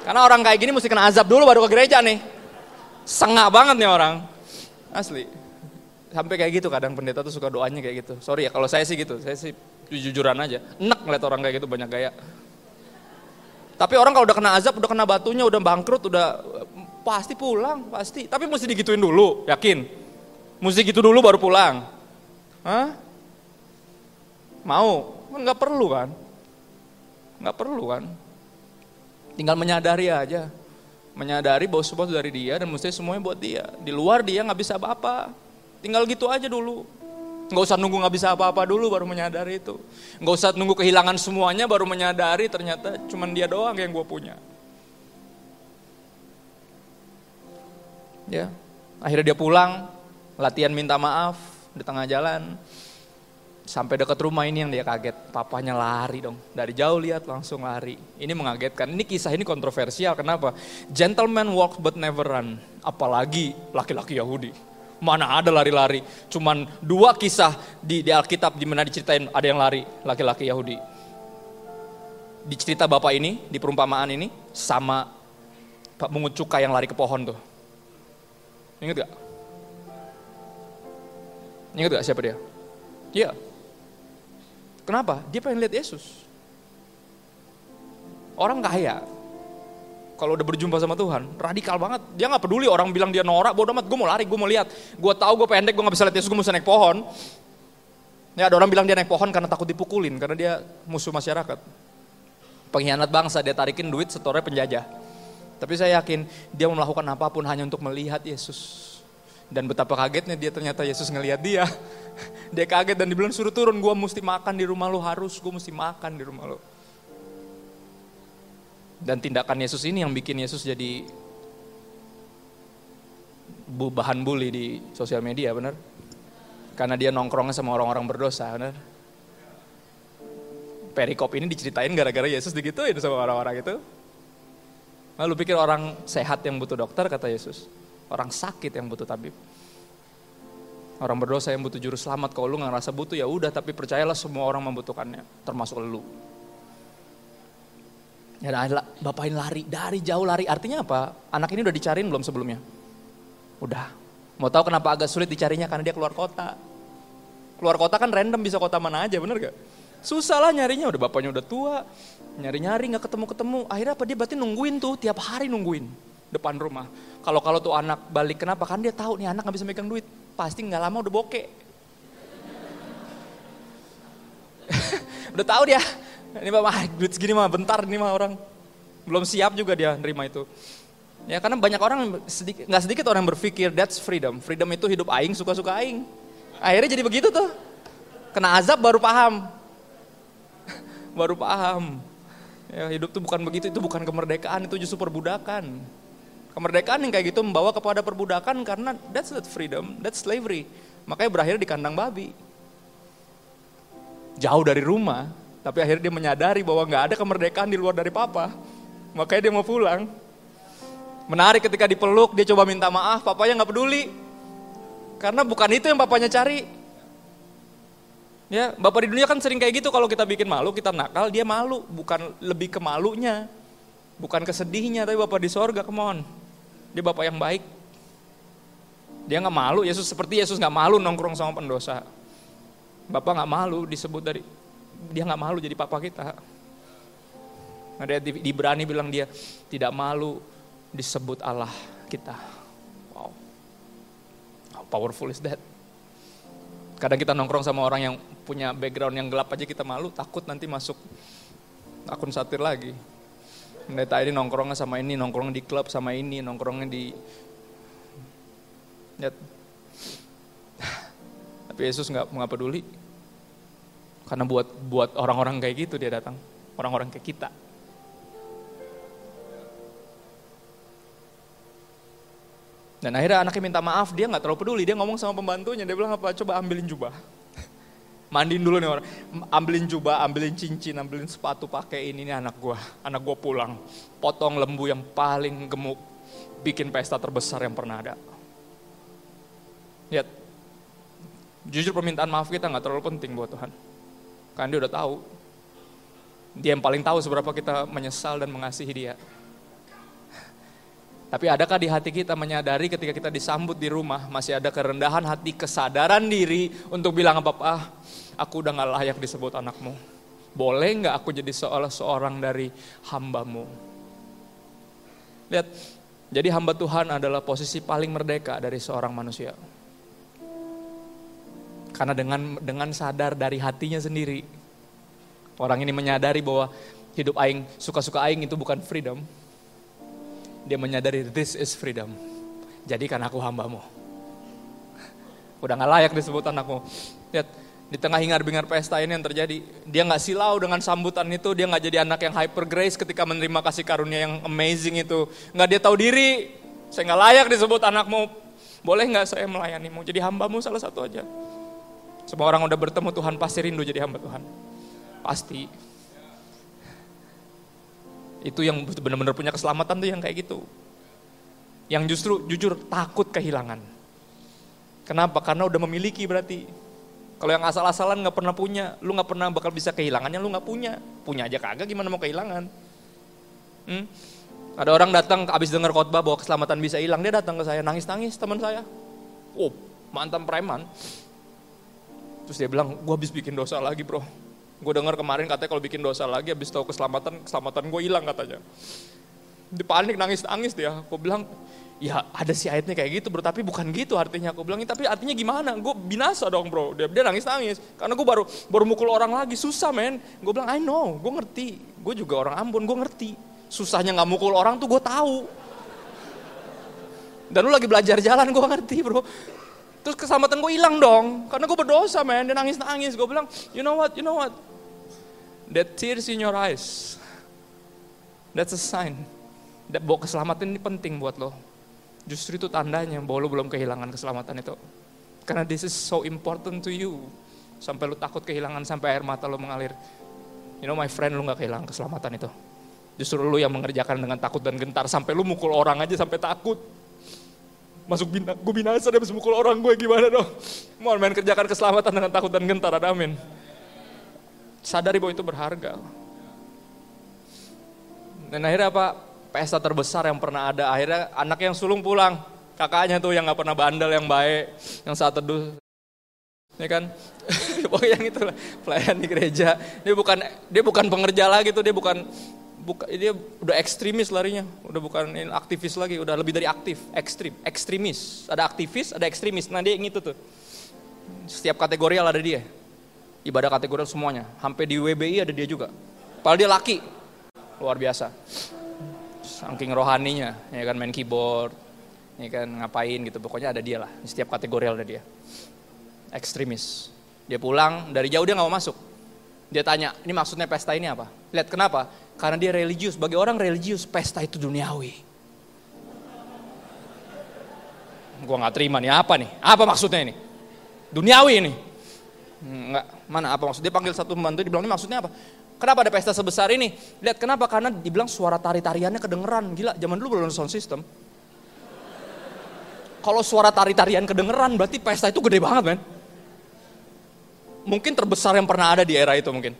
Karena orang kayak gini mesti kena azab dulu baru ke gereja nih. Sengak banget nih orang. Asli. Sampai kayak gitu kadang pendeta tuh suka doanya kayak gitu. Sorry ya kalau saya sih gitu, saya sih jujuran aja. Enak ngeliat orang kayak gitu banyak gaya. Tapi orang kalau udah kena azab, udah kena batunya, udah bangkrut, udah pasti pulang, pasti. Tapi mesti digituin dulu, yakin. Mesti gitu dulu baru pulang. Hah? Mau? Enggak perlu kan? Enggak perlu kan? Tinggal menyadari aja. Menyadari bahwa semua dari dia dan mesti semuanya buat dia. Di luar dia nggak bisa apa-apa. Tinggal gitu aja dulu. Nggak usah nunggu nggak bisa apa-apa dulu baru menyadari itu. Nggak usah nunggu kehilangan semuanya baru menyadari ternyata cuman dia doang yang gue punya. Ya, akhirnya dia pulang, latihan minta maaf di tengah jalan. Sampai dekat rumah ini yang dia kaget, papanya lari dong. Dari jauh lihat langsung lari. Ini mengagetkan. Ini kisah ini kontroversial. Kenapa? Gentleman walk but never run. Apalagi laki-laki Yahudi Mana ada lari-lari. Cuman dua kisah di, di Alkitab di mana diceritain ada yang lari, laki-laki Yahudi. Di cerita bapak ini, di perumpamaan ini, sama Pak Mungut Cuka yang lari ke pohon tuh. Ingat gak? Ingat gak siapa dia? Iya. Kenapa? Dia pengen lihat Yesus. Orang kaya, kalau udah berjumpa sama Tuhan, radikal banget. Dia nggak peduli orang bilang dia norak, bodoh amat, gue mau lari, gue mau lihat. Gue tahu gue pendek, gue nggak bisa lihat Yesus, gue mesti naik pohon. Ya ada orang bilang dia naik pohon karena takut dipukulin, karena dia musuh masyarakat. Pengkhianat bangsa, dia tarikin duit setornya penjajah. Tapi saya yakin dia mau melakukan apa pun hanya untuk melihat Yesus. Dan betapa kagetnya dia ternyata Yesus ngelihat dia. Dia kaget dan dibilang suruh turun, gue mesti makan di rumah lo, harus gue mesti makan di rumah lo. Dan tindakan Yesus ini yang bikin Yesus jadi bahan bully di sosial media, benar? Karena dia nongkrongnya sama orang-orang berdosa, benar? perikop ini diceritain gara-gara Yesus digituin sama orang-orang itu. Lalu pikir orang sehat yang butuh dokter kata Yesus. Orang sakit yang butuh tabib. Orang berdosa yang butuh juru selamat. Kalau lu nggak ngerasa butuh ya udah, tapi percayalah semua orang membutuhkannya, termasuk lu. Ya bapakin lari, dari jauh lari. Artinya apa? Anak ini udah dicariin belum sebelumnya? Udah. Mau tahu kenapa agak sulit dicarinya? Karena dia keluar kota. Keluar kota kan random bisa kota mana aja, bener gak? Susah lah nyarinya, udah bapaknya udah tua. Nyari-nyari gak ketemu-ketemu. Akhirnya apa? Dia berarti nungguin tuh, tiap hari nungguin depan rumah. Kalau kalau tuh anak balik kenapa? Kan dia tahu nih anak nggak bisa megang duit pasti nggak lama udah bokeh. udah tahu dia, ini mah duit segini mah bentar ini mah orang. Belum siap juga dia nerima itu. Ya karena banyak orang sedikit nggak sedikit orang berpikir that's freedom. Freedom itu hidup aing suka-suka aing. Akhirnya jadi begitu tuh. Kena azab baru paham. baru paham. Ya, hidup tuh bukan begitu, itu bukan kemerdekaan, itu justru perbudakan. Kemerdekaan yang kayak gitu membawa kepada perbudakan karena that's not freedom, that's slavery. Makanya berakhir di kandang babi. Jauh dari rumah, tapi akhirnya dia menyadari bahwa nggak ada kemerdekaan di luar dari papa. Makanya dia mau pulang. Menarik ketika dipeluk, dia coba minta maaf, papanya nggak peduli. Karena bukan itu yang papanya cari. Ya, bapak di dunia kan sering kayak gitu kalau kita bikin malu, kita nakal, dia malu, bukan lebih ke malunya. Bukan kesedihnya, tapi bapak di sorga, come on. Dia bapak yang baik. Dia nggak malu, Yesus seperti Yesus nggak malu nongkrong sama pendosa. Bapak nggak malu disebut dari dia nggak malu jadi papa kita. Ada di, di berani bilang dia tidak malu disebut Allah kita. Wow, how powerful is that? Kadang kita nongkrong sama orang yang punya background yang gelap aja kita malu, takut nanti masuk akun satir lagi. Pendeta ini nongkrongnya sama ini, nongkrong di klub sama ini, nongkrongnya di... Ya. Tapi Yesus nggak nggak peduli. Karena buat buat orang-orang kayak gitu dia datang, orang-orang kayak kita. Dan akhirnya anaknya minta maaf, dia nggak terlalu peduli, dia ngomong sama pembantunya, dia bilang apa, coba ambilin jubah. Mandiin dulu nih orang, ambilin jubah, ambilin cincin, ambilin sepatu, pakai ini nih anak gua, anak gua pulang, potong lembu yang paling gemuk, bikin pesta terbesar yang pernah ada. Lihat, jujur permintaan maaf kita nggak terlalu penting buat Tuhan, karena dia udah tahu, dia yang paling tahu seberapa kita menyesal dan mengasihi dia. Tapi adakah di hati kita menyadari ketika kita disambut di rumah, masih ada kerendahan hati, kesadaran diri untuk bilang apa, apa aku udah gak layak disebut anakmu. Boleh gak aku jadi seolah seorang dari hambamu? Lihat, jadi hamba Tuhan adalah posisi paling merdeka dari seorang manusia. Karena dengan dengan sadar dari hatinya sendiri, orang ini menyadari bahwa hidup aing, suka-suka aing itu bukan freedom. Dia menyadari this is freedom. Jadi kan aku hambamu. Udah gak layak disebut anakmu. Lihat, di tengah hingar-bingar pesta ini yang terjadi. Dia nggak silau dengan sambutan itu, dia nggak jadi anak yang hyper grace ketika menerima kasih karunia yang amazing itu. Nggak dia tahu diri, saya nggak layak disebut anakmu. Boleh nggak saya melayanimu, jadi hambamu salah satu aja. Semua orang udah bertemu Tuhan pasti rindu jadi hamba Tuhan. Pasti. Itu yang benar-benar punya keselamatan tuh yang kayak gitu. Yang justru jujur takut kehilangan. Kenapa? Karena udah memiliki berarti. Kalau yang asal-asalan nggak pernah punya, lu nggak pernah bakal bisa kehilangannya, lu nggak punya. Punya aja kagak, gimana mau kehilangan? Hmm? Ada orang datang abis dengar khotbah bahwa keselamatan bisa hilang, dia datang ke saya nangis-nangis teman saya. Oh, mantan preman. Terus dia bilang, gue habis bikin dosa lagi bro. Gue dengar kemarin katanya kalau bikin dosa lagi habis tahu keselamatan, keselamatan gue hilang katanya. Dia panik nangis-nangis dia. Gue bilang, ya ada sih ayatnya kayak gitu bro, tapi bukan gitu artinya. Aku bilang, tapi artinya gimana? Gue binasa dong bro. Dia, dia nangis-nangis. Karena gue baru baru mukul orang lagi, susah men. Gue bilang, I know, gue ngerti. Gue juga orang Ambon, gue ngerti. Susahnya gak mukul orang tuh gue tahu. Dan lu lagi belajar jalan, gue ngerti bro. Terus keselamatan gue hilang dong, karena gue berdosa men, dia nangis-nangis. Gue bilang, you know what, you know what, that tears in your eyes, that's a sign. That bahwa keselamatan ini penting buat lo Justru itu tandanya bahwa lu belum kehilangan keselamatan itu. Karena this is so important to you. Sampai lu takut kehilangan sampai air mata lu mengalir. You know my friend, lu gak kehilangan keselamatan itu. Justru lu yang mengerjakan dengan takut dan gentar. Sampai lu mukul orang aja sampai takut. Masuk bina, gue binasa deh mukul orang gue gimana dong. Mau main kerjakan keselamatan dengan takut dan gentar, ada amin. Sadari bahwa itu berharga. Dan akhirnya apa? Pesta terbesar yang pernah ada. Akhirnya anak yang sulung pulang. Kakaknya tuh yang gak pernah bandel, yang baik. Yang saat teduh. Ya kan? Pokoknya yang itu lah. Pelayan di gereja. Dia bukan dia bukan pengerja lagi tuh. Dia bukan buka, dia udah ekstremis larinya, udah bukan aktivis lagi, udah lebih dari aktif, ekstrim, ekstremis. Ada aktivis, ada ekstremis. Nah dia yang tuh. Setiap kategori ada dia. Ibadah kategori semuanya. Hampir di WBI ada dia juga. Padahal dia laki, luar biasa. Saking rohaninya, ya kan main keyboard, ya kan ngapain gitu. Pokoknya ada dia lah. Setiap kategori ada dia. Ekstremis. Dia pulang dari jauh dia nggak mau masuk. Dia tanya, ini maksudnya pesta ini apa? Lihat kenapa? Karena dia religius. Bagi orang religius, pesta itu duniawi. Gua nggak terima nih, apa nih? Apa maksudnya ini? Duniawi ini. Enggak, mana apa maksud? Dia panggil satu pembantu, dibilang ini maksudnya apa? Kenapa ada pesta sebesar ini? Lihat kenapa? Karena dibilang suara tari-tariannya kedengeran. Gila, zaman dulu belum sound system. Kalau suara tari-tarian kedengeran berarti pesta itu gede banget, men. Mungkin terbesar yang pernah ada di era itu mungkin.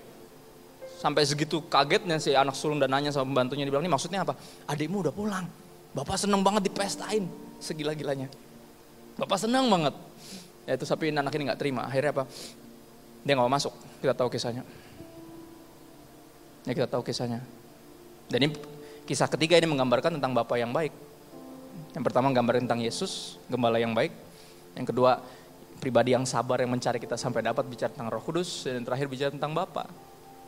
Sampai segitu kagetnya si anak sulung dan nanya sama pembantunya, dibilang ini maksudnya apa? Adikmu udah pulang. Bapak seneng banget dipestain, segila-gilanya. Bapak seneng banget. Ya itu tapi anak ini nggak terima. Akhirnya apa? Dia nggak mau masuk. Kita tahu kisahnya. Ya kita tahu kisahnya. Dan ini kisah ketiga ini menggambarkan tentang Bapak yang baik. Yang pertama menggambarkan tentang Yesus, gembala yang baik. Yang kedua, pribadi yang sabar yang mencari kita sampai dapat bicara tentang Roh Kudus dan yang terakhir bicara tentang Bapak.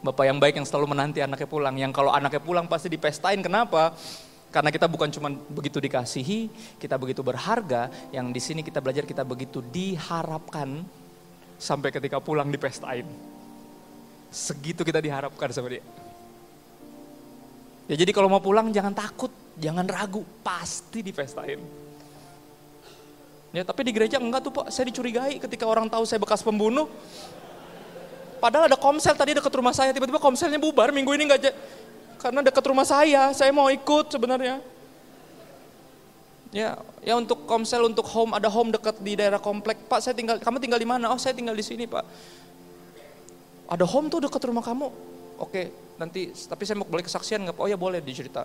Bapak yang baik yang selalu menanti anaknya pulang. Yang kalau anaknya pulang pasti dipestain. Kenapa? Karena kita bukan cuma begitu dikasihi, kita begitu berharga, yang di sini kita belajar kita begitu diharapkan sampai ketika pulang dipestain. Segitu kita diharapkan sama dia. Ya jadi kalau mau pulang jangan takut, jangan ragu, pasti dipestain. Ya tapi di gereja enggak tuh pak, saya dicurigai ketika orang tahu saya bekas pembunuh. Padahal ada komsel tadi dekat rumah saya, tiba-tiba komselnya bubar, minggu ini enggak karena dekat rumah saya, saya mau ikut sebenarnya. Ya, ya untuk komsel, untuk home, ada home dekat di daerah komplek. Pak, saya tinggal, kamu tinggal di mana? Oh, saya tinggal di sini, Pak. Ada home tuh dekat rumah kamu. Oke, nanti tapi saya mau boleh kesaksian nggak? Oh ya boleh dicerita.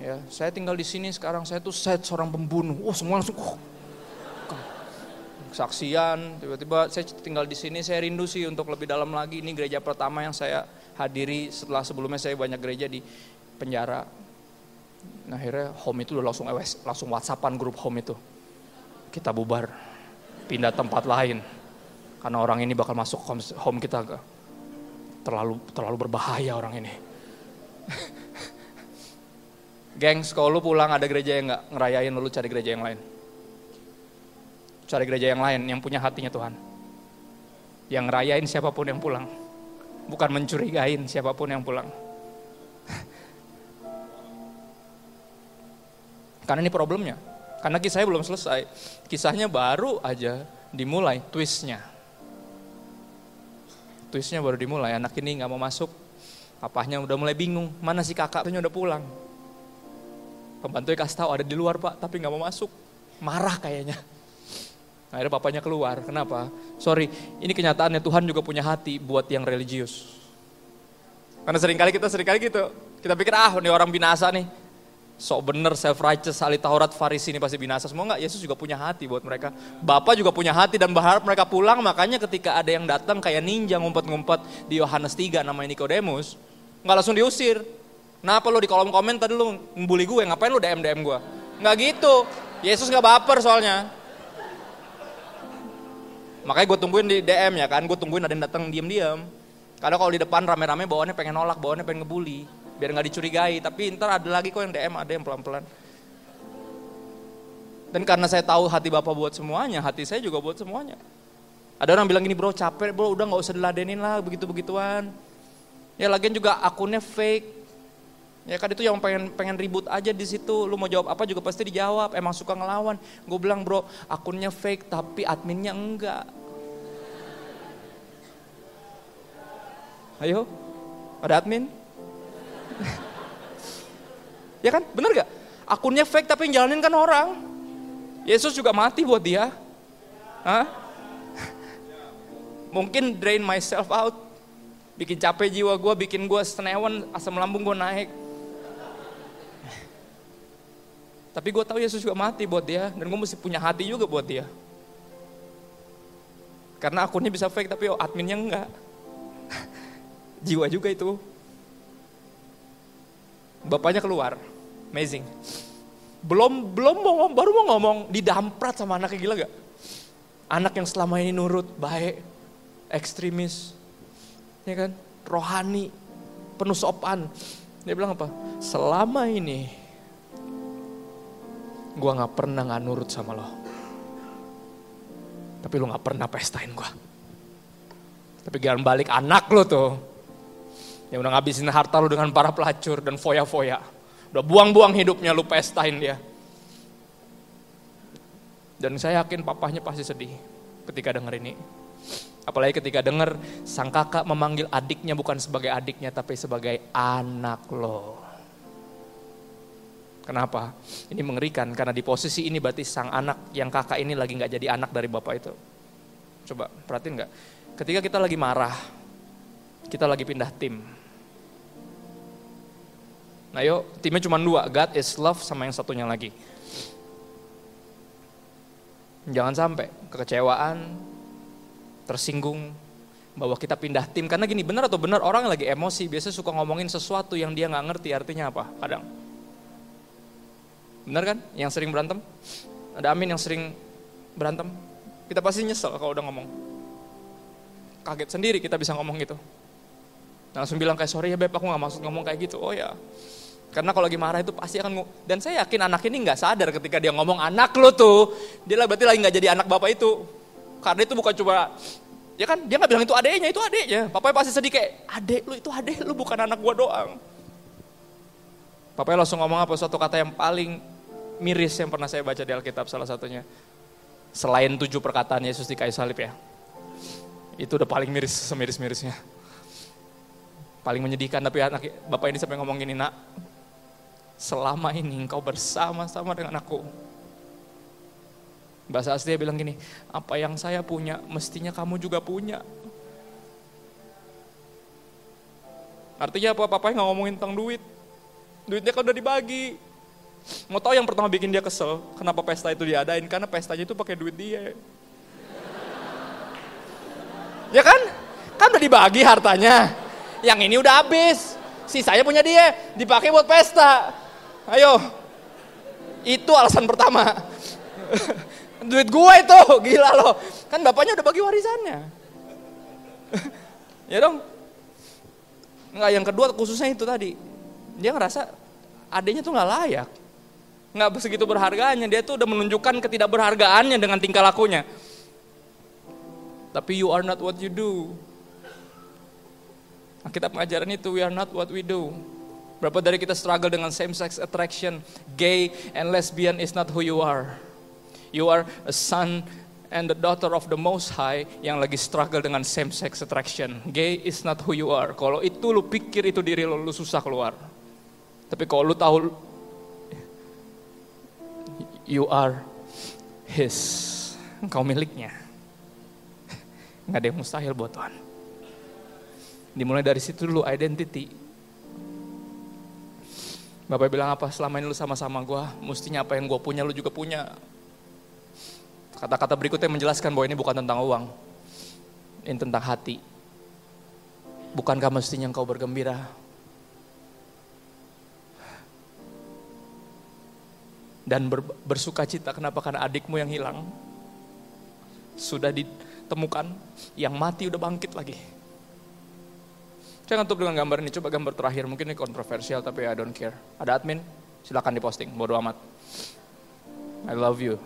Ya, saya tinggal di sini sekarang. Saya tuh saya seorang pembunuh. Oh semua langsung oh. Kesaksian. Tiba-tiba saya tinggal di sini. Saya rindu sih untuk lebih dalam lagi. Ini gereja pertama yang saya hadiri setelah sebelumnya saya banyak gereja di penjara. Nah akhirnya home itu udah langsung langsung whatsappan grup home itu. Kita bubar, pindah tempat lain. Karena orang ini bakal masuk home kita terlalu terlalu berbahaya orang ini. Gengs, kalau lu pulang ada gereja yang nggak ngerayain, lu cari gereja yang lain. Cari gereja yang lain yang punya hatinya Tuhan. Yang ngerayain siapa pun yang pulang. Bukan mencurigain siapa pun yang pulang. Karena ini problemnya. Karena kisahnya belum selesai. Kisahnya baru aja dimulai twistnya twistnya baru dimulai. Anak ini nggak mau masuk, papahnya udah mulai bingung. Mana si kakaknya udah pulang? Pembantunya kasih tahu ada di luar pak, tapi nggak mau masuk. Marah kayaknya. Akhirnya papanya keluar. Kenapa? Sorry, ini kenyataannya Tuhan juga punya hati buat yang religius. Karena sering kali kita sering kali gitu. Kita pikir ah ini orang binasa nih sok bener, self righteous, ahli Taurat, Farisi ini pasti binasa semua enggak? Yesus juga punya hati buat mereka. Bapak juga punya hati dan berharap mereka pulang, makanya ketika ada yang datang kayak ninja ngumpet-ngumpet di Yohanes 3 namanya Nikodemus, nggak langsung diusir. Kenapa lo di kolom komen tadi lo membuli gue, ngapain lo DM DM gue? Nggak gitu. Yesus nggak baper soalnya. Makanya gue tungguin di DM ya kan, gue tungguin ada yang datang diam-diam. Karena kalau di depan rame-rame bawaannya pengen nolak, bawaannya pengen ngebully biar nggak dicurigai. Tapi ntar ada lagi kok yang DM, ada yang pelan-pelan. Dan karena saya tahu hati Bapak buat semuanya, hati saya juga buat semuanya. Ada orang bilang gini, bro capek bro, udah nggak usah diladenin lah begitu-begituan. Ya lagian juga akunnya fake. Ya kan itu yang pengen pengen ribut aja di situ. Lu mau jawab apa juga pasti dijawab. Emang suka ngelawan. Gue bilang bro, akunnya fake tapi adminnya enggak. Ayo, Ada admin? ya kan? Bener gak? Akunnya fake tapi yang jalanin kan orang. Yesus juga mati buat dia. Hah? Mungkin drain myself out. Bikin capek jiwa gue, bikin gue senewan, asam lambung gue naik. Tapi gue tahu Yesus juga mati buat dia, dan gue mesti punya hati juga buat dia. Karena akunnya bisa fake, tapi adminnya enggak. Jiwa juga itu. Bapaknya keluar, amazing. Belum belum mau baru mau ngomong didamprat sama anaknya gila gak? Anak yang selama ini nurut, baik, ekstremis, ya kan, rohani, penuh sopan. Dia bilang apa? Selama ini gue nggak pernah nggak nurut sama lo. Tapi lo nggak pernah pestain gue. Tapi jangan balik anak lo tuh. Yang udah ngabisin harta lo dengan para pelacur dan foya-foya. Udah buang-buang hidupnya lo pestain dia. Dan saya yakin papahnya pasti sedih ketika denger ini. Apalagi ketika dengar sang kakak memanggil adiknya bukan sebagai adiknya tapi sebagai anak lo. Kenapa? Ini mengerikan karena di posisi ini berarti sang anak yang kakak ini lagi nggak jadi anak dari bapak itu. Coba perhatiin nggak? Ketika kita lagi marah, kita lagi pindah tim. Nah yuk, timnya cuma dua, God is love sama yang satunya lagi. Jangan sampai kekecewaan, tersinggung bahwa kita pindah tim karena gini benar atau benar orang yang lagi emosi biasanya suka ngomongin sesuatu yang dia nggak ngerti artinya apa kadang benar kan? Yang sering berantem? Ada Amin yang sering berantem? Kita pasti nyesel kalau udah ngomong. Kaget sendiri kita bisa ngomong gitu. Langsung bilang kayak sorry ya beb aku nggak maksud ngomong kayak gitu. Oh ya. Karena kalau lagi marah itu pasti akan dan saya yakin anak ini nggak sadar ketika dia ngomong anak lo tuh dia berarti lagi nggak jadi anak bapak itu. Karena itu bukan cuma ya kan dia nggak bilang itu adeknya itu adeknya. Papa pasti sedih kayak adek lu itu adek lu bukan anak gua doang. Papa langsung ngomong apa suatu kata yang paling miris yang pernah saya baca di Alkitab salah satunya. Selain tujuh perkataan Yesus di kayu salib ya. Itu udah paling miris semiris-mirisnya. Paling menyedihkan tapi anak bapak ini sampai ngomong gini nak. Selama ini engkau bersama-sama dengan aku Bahasa asli dia bilang gini, apa yang saya punya mestinya kamu juga punya. Artinya apa? Papa nggak ngomongin tentang duit. Duitnya kan udah dibagi. Mau tahu yang pertama bikin dia kesel, kenapa pesta itu diadain? Karena pestanya itu pakai duit dia. Ya kan? Kan udah dibagi hartanya. Yang ini udah habis. Sisanya punya dia, dipakai buat pesta. Ayo. Itu alasan pertama. Duit gue itu, gila loh. Kan bapaknya udah bagi warisannya. ya dong. Enggak, yang kedua khususnya itu tadi. Dia ngerasa adanya tuh nggak layak. Nggak segitu berharganya, dia tuh udah menunjukkan ketidakberhargaannya dengan tingkah lakunya. Tapi you are not what you do. Kita pengajaran itu, we are not what we do. Berapa dari kita struggle dengan same sex attraction, gay and lesbian is not who you are. You are a son and the daughter of the Most High yang lagi struggle dengan same sex attraction. Gay is not who you are. Kalau itu lu pikir itu diri lu, lu susah keluar. Tapi kalau lu tahu you are his, engkau miliknya. Nggak ada yang mustahil buat Tuhan. Dimulai dari situ dulu identity. Bapak bilang apa? Selama ini lu sama-sama gue, mestinya apa yang gue punya lu juga punya. Kata-kata berikutnya menjelaskan bahwa ini bukan tentang uang. Ini tentang hati. Bukankah mestinya engkau bergembira? Dan ber, bersuka cita, kenapa? Karena adikmu yang hilang. Sudah ditemukan, yang mati udah bangkit lagi. Jangan tutup dengan gambar ini, coba gambar terakhir. Mungkin ini kontroversial, tapi I don't care. Ada admin? Silakan diposting, bodo amat. I love you.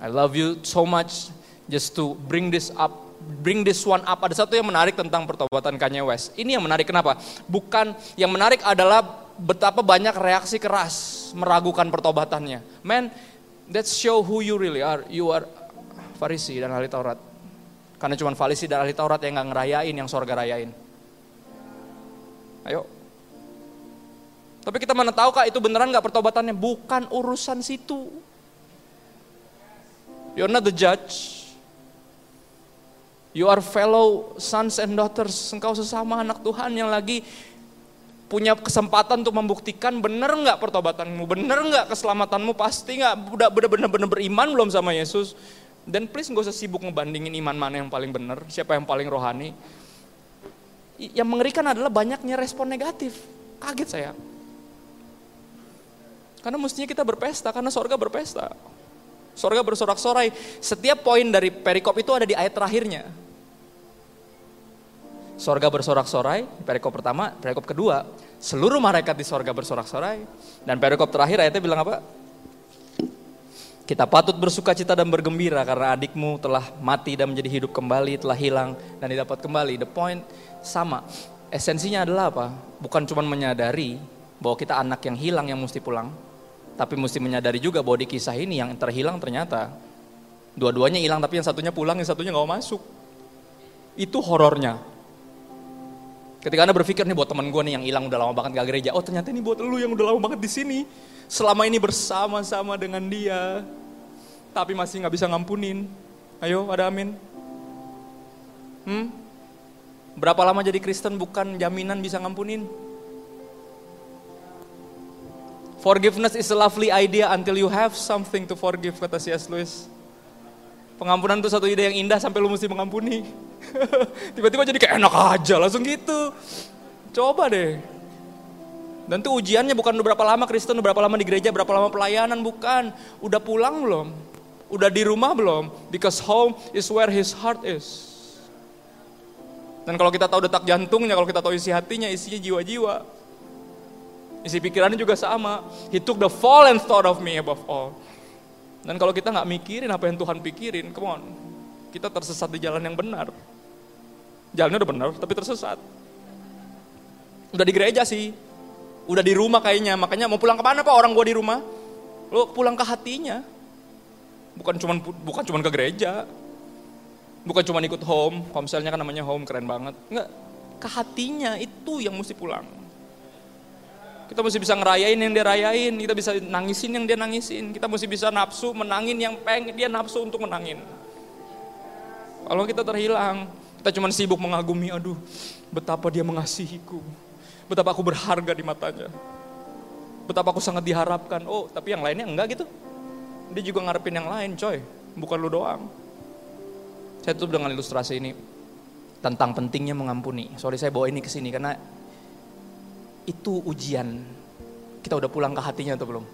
I love you so much just to bring this up bring this one up. Ada satu yang menarik tentang pertobatan Kanye West. Ini yang menarik kenapa? Bukan yang menarik adalah betapa banyak reaksi keras meragukan pertobatannya. Man, that show who you really are. You are Farisi dan ahli Taurat. Karena cuma Farisi dan ahli Taurat yang nggak ngerayain yang sorga rayain. Ayo. Tapi kita mana tahu kak itu beneran nggak pertobatannya? Bukan urusan situ. You're not the judge. You are fellow sons and daughters. Engkau sesama anak Tuhan yang lagi punya kesempatan untuk membuktikan benar nggak pertobatanmu, benar nggak keselamatanmu, pasti nggak udah benar-benar beriman belum sama Yesus. Dan please nggak usah sibuk ngebandingin iman mana yang paling benar, siapa yang paling rohani. Yang mengerikan adalah banyaknya respon negatif. Kaget saya. Karena mestinya kita berpesta, karena sorga berpesta. Sorga bersorak-sorai. Setiap poin dari perikop itu ada di ayat terakhirnya. Sorga bersorak-sorai, perikop pertama, perikop kedua, seluruh malaikat di sorga bersorak-sorai. Dan perikop terakhir ayatnya bilang apa? Kita patut bersuka cita dan bergembira karena adikmu telah mati dan menjadi hidup kembali, telah hilang dan didapat kembali. The point sama. Esensinya adalah apa? Bukan cuma menyadari bahwa kita anak yang hilang yang mesti pulang, tapi mesti menyadari juga bahwa di kisah ini yang terhilang ternyata dua-duanya hilang tapi yang satunya pulang, yang satunya nggak masuk. Itu horornya. Ketika Anda berpikir nih buat teman gue nih yang hilang udah lama banget gak gereja, oh ternyata ini buat lu yang udah lama banget di sini. Selama ini bersama-sama dengan dia, tapi masih nggak bisa ngampunin. Ayo, ada amin. Hmm? Berapa lama jadi Kristen bukan jaminan bisa ngampunin? Forgiveness is a lovely idea until you have something to forgive, kata C.S. Lewis. Pengampunan itu satu ide yang indah sampai lu mesti mengampuni. Tiba-tiba jadi kayak enak aja langsung gitu. Coba deh. Dan tuh ujiannya bukan berapa lama Kristen, berapa lama di gereja, berapa lama pelayanan, bukan. Udah pulang belum? Udah di rumah belum? Because home is where his heart is. Dan kalau kita tahu detak jantungnya, kalau kita tahu isi hatinya, isinya jiwa-jiwa. Isi pikirannya juga sama. He took the fall and thought of me above all. Dan kalau kita nggak mikirin apa yang Tuhan pikirin, come on kita tersesat di jalan yang benar. Jalannya udah benar, tapi tersesat. Udah di gereja sih, udah di rumah kayaknya, makanya mau pulang ke mana pak orang gua di rumah? Lo pulang ke hatinya, bukan cuman bukan cuman ke gereja, bukan cuma ikut home, komselnya kan namanya home keren banget, enggak, ke hatinya itu yang mesti pulang. Kita mesti bisa ngerayain yang dia rayain, kita bisa nangisin yang dia nangisin, kita mesti bisa nafsu menangin yang pengen dia nafsu untuk menangin. Kalau kita terhilang, kita cuma sibuk mengagumi, aduh betapa dia mengasihiku. Betapa aku berharga di matanya. Betapa aku sangat diharapkan. Oh, tapi yang lainnya enggak gitu. Dia juga ngarepin yang lain, coy. Bukan lu doang. Saya tutup dengan ilustrasi ini. Tentang pentingnya mengampuni. Sorry saya bawa ini ke sini karena itu ujian. Kita udah pulang ke hatinya atau belum?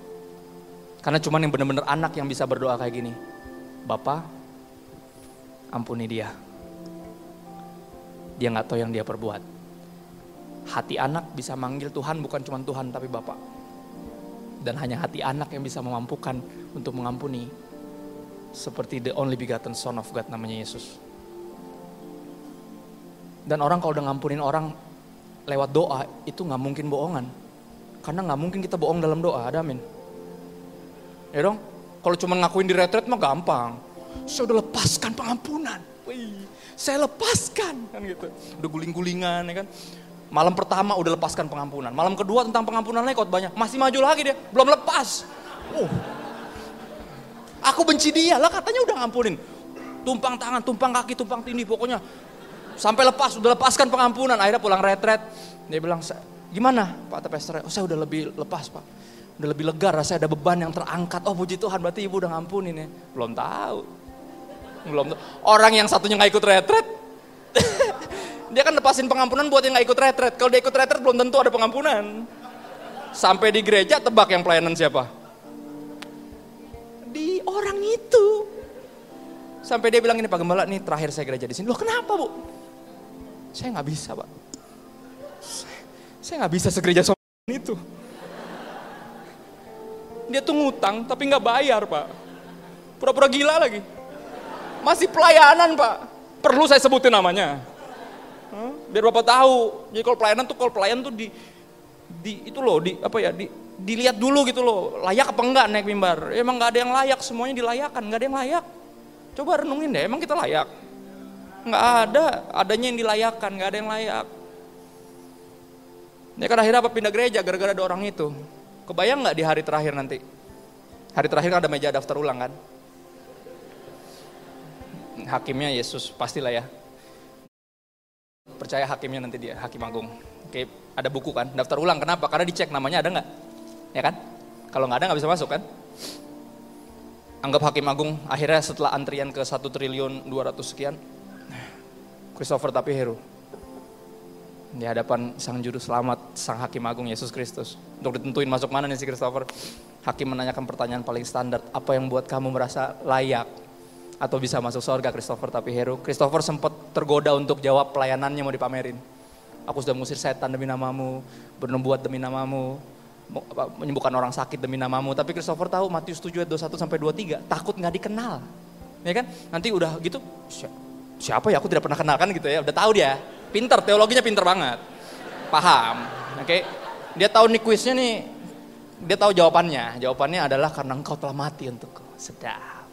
Karena cuman yang benar-benar anak yang bisa berdoa kayak gini. Bapak, ampuni dia. Dia nggak tahu yang dia perbuat. Hati anak bisa manggil Tuhan bukan cuma Tuhan tapi Bapak. Dan hanya hati anak yang bisa memampukan untuk mengampuni. Seperti the only begotten son of God namanya Yesus. Dan orang kalau udah ngampunin orang lewat doa itu nggak mungkin bohongan. Karena nggak mungkin kita bohong dalam doa, ada amin. Ya dong, kalau cuma ngakuin di retret mah gampang saya udah lepaskan pengampunan. Wih, saya lepaskan kan gitu. Udah guling-gulingan ya kan. Malam pertama udah lepaskan pengampunan. Malam kedua tentang pengampunan lagi banyak. Masih maju lagi dia, belum lepas. Oh. Aku benci dia lah katanya udah ngampunin. Tumpang tangan, tumpang kaki, tumpang tindih pokoknya. Sampai lepas, udah lepaskan pengampunan. Akhirnya pulang retret. Dia bilang, gimana Pak Tepester? Oh saya udah lebih lepas Pak. Udah lebih lega rasanya ada beban yang terangkat. Oh puji Tuhan berarti ibu udah ngampunin ya. Belum tahu. Belum. Orang yang satunya nggak ikut retret, dia kan lepasin pengampunan buat yang nggak ikut retret. Kalau dia ikut retret belum tentu ada pengampunan. Sampai di gereja tebak yang pelayanan siapa? Di orang itu. Sampai dia bilang ini Pak Gembala nih terakhir saya gereja di sini. Loh kenapa bu? Saya nggak bisa pak. Saya nggak bisa segereja sama itu. Dia tuh ngutang tapi nggak bayar pak. Pura-pura gila lagi. Masih pelayanan pak. Perlu saya sebutin namanya. Biar bapak tahu. Jadi kalau pelayanan tuh kalau pelayan tuh di di itu loh di apa ya di dilihat dulu gitu loh layak apa enggak naik mimbar emang nggak ada yang layak semuanya dilayakan nggak ada yang layak coba renungin deh emang kita layak nggak ada adanya yang dilayakan nggak ada yang layak Ya kan akhirnya apa pindah gereja gara-gara ada orang itu. Kebayang nggak di hari terakhir nanti? Hari terakhir ada meja daftar ulang kan? Hakimnya Yesus pastilah ya. Percaya hakimnya nanti dia, hakim agung. Oke, ada buku kan, daftar ulang. Kenapa? Karena dicek namanya ada nggak? Ya kan? Kalau nggak ada nggak bisa masuk kan? Anggap hakim agung akhirnya setelah antrian ke 1 triliun 200 sekian, Christopher tapi hero di hadapan sang juru selamat, sang hakim agung Yesus Kristus. Untuk ditentuin masuk mana nih si Christopher, hakim menanyakan pertanyaan paling standar, apa yang buat kamu merasa layak atau bisa masuk surga Christopher tapi hero. Christopher sempat tergoda untuk jawab pelayanannya mau dipamerin. Aku sudah mengusir setan demi namamu, bernubuat demi namamu, menyembuhkan orang sakit demi namamu. Tapi Christopher tahu Matius 7 ayat 21 sampai 23, takut nggak dikenal. Ya kan? Nanti udah gitu, siapa ya aku tidak pernah kenal kan gitu ya, udah tahu dia Pinter, teologinya pinter banget. Paham. Oke. Okay? Dia tahu nih kuisnya nih, dia tahu jawabannya. Jawabannya adalah karena engkau telah mati untukku. Sedap.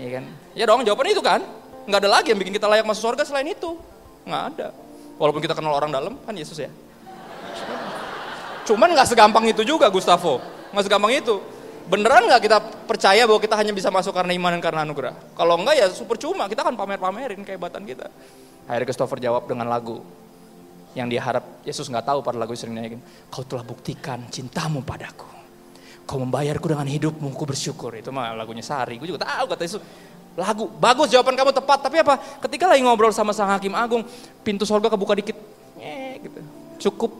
Iya kan? Ya dong, jawabannya itu kan. Nggak ada lagi yang bikin kita layak masuk surga selain itu. Nggak ada. Walaupun kita kenal orang dalam, kan Yesus ya. Cuman nggak segampang itu juga Gustavo. Nggak segampang itu. Beneran nggak kita percaya bahwa kita hanya bisa masuk karena iman dan karena anugerah? Kalau enggak ya super cuma, kita akan pamer-pamerin kehebatan kita. Akhirnya Christopher jawab dengan lagu yang dia harap Yesus nggak tahu pada lagu sering nyanyiin. Kau telah buktikan cintamu padaku. Kau membayarku dengan hidupmu, ku bersyukur. Itu mah lagunya Sari. Gue juga tahu kata Yesus. Lagu, bagus jawaban kamu tepat. Tapi apa? Ketika lagi ngobrol sama sang hakim agung, pintu sorga kebuka dikit. Gitu. Cukup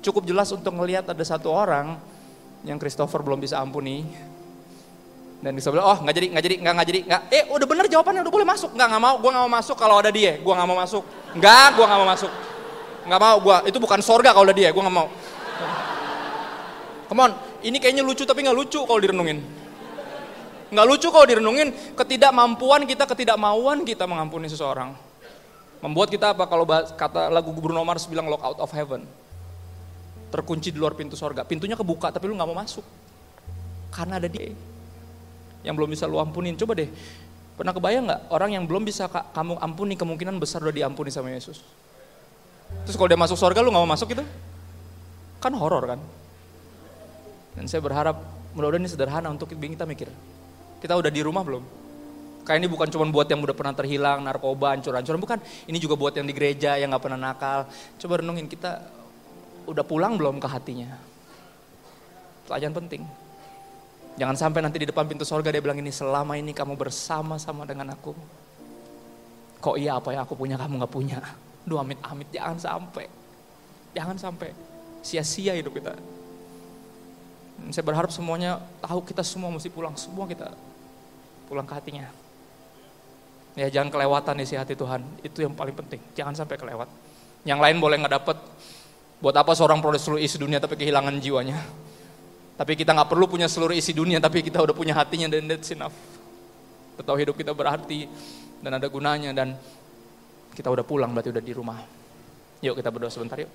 cukup jelas untuk melihat ada satu orang yang Christopher belum bisa ampuni dan bisa bilang, oh nggak jadi, nggak jadi, nggak nggak jadi, nggak. Eh udah bener jawabannya, udah boleh masuk. Nggak nggak mau, gue nggak mau masuk kalau ada dia. Gue nggak mau masuk. Nggak, gue nggak mau masuk. Nggak mau, gue itu bukan sorga kalau ada dia. Gue nggak mau. Come on, ini kayaknya lucu tapi nggak lucu kalau direnungin. Nggak lucu kalau direnungin ketidakmampuan kita, ketidakmauan kita mengampuni seseorang. Membuat kita apa kalau kata lagu Bruno Mars bilang lock out of heaven. Terkunci di luar pintu sorga. Pintunya kebuka tapi lu nggak mau masuk. Karena ada dia yang belum bisa lu ampunin. Coba deh, pernah kebayang nggak orang yang belum bisa kamu ampuni kemungkinan besar udah diampuni sama Yesus. Terus kalau dia masuk surga lu nggak mau masuk gitu? Kan horor kan? Dan saya berharap mudah-mudahan ini sederhana untuk kita mikir. Kita udah di rumah belum? Kayak ini bukan cuma buat yang udah pernah terhilang, narkoba, ancur-ancuran. Bukan, ini juga buat yang di gereja, yang gak pernah nakal. Coba renungin kita udah pulang belum ke hatinya? Pelajaran penting. Jangan sampai nanti di depan pintu sorga dia bilang ini selama ini kamu bersama-sama dengan aku. Kok iya apa yang aku punya kamu gak punya. Duh amit-amit jangan sampai. Jangan sampai sia-sia hidup kita. Saya berharap semuanya tahu kita semua mesti pulang. Semua kita pulang ke hatinya. Ya jangan kelewatan isi hati Tuhan. Itu yang paling penting. Jangan sampai kelewat. Yang lain boleh nggak dapet. Buat apa seorang peroleh seluruh isi dunia tapi kehilangan jiwanya. Tapi kita nggak perlu punya seluruh isi dunia, tapi kita udah punya hatinya dan that's enough. Kita hidup kita berarti dan ada gunanya dan kita udah pulang berarti udah di rumah. Yuk kita berdoa sebentar yuk.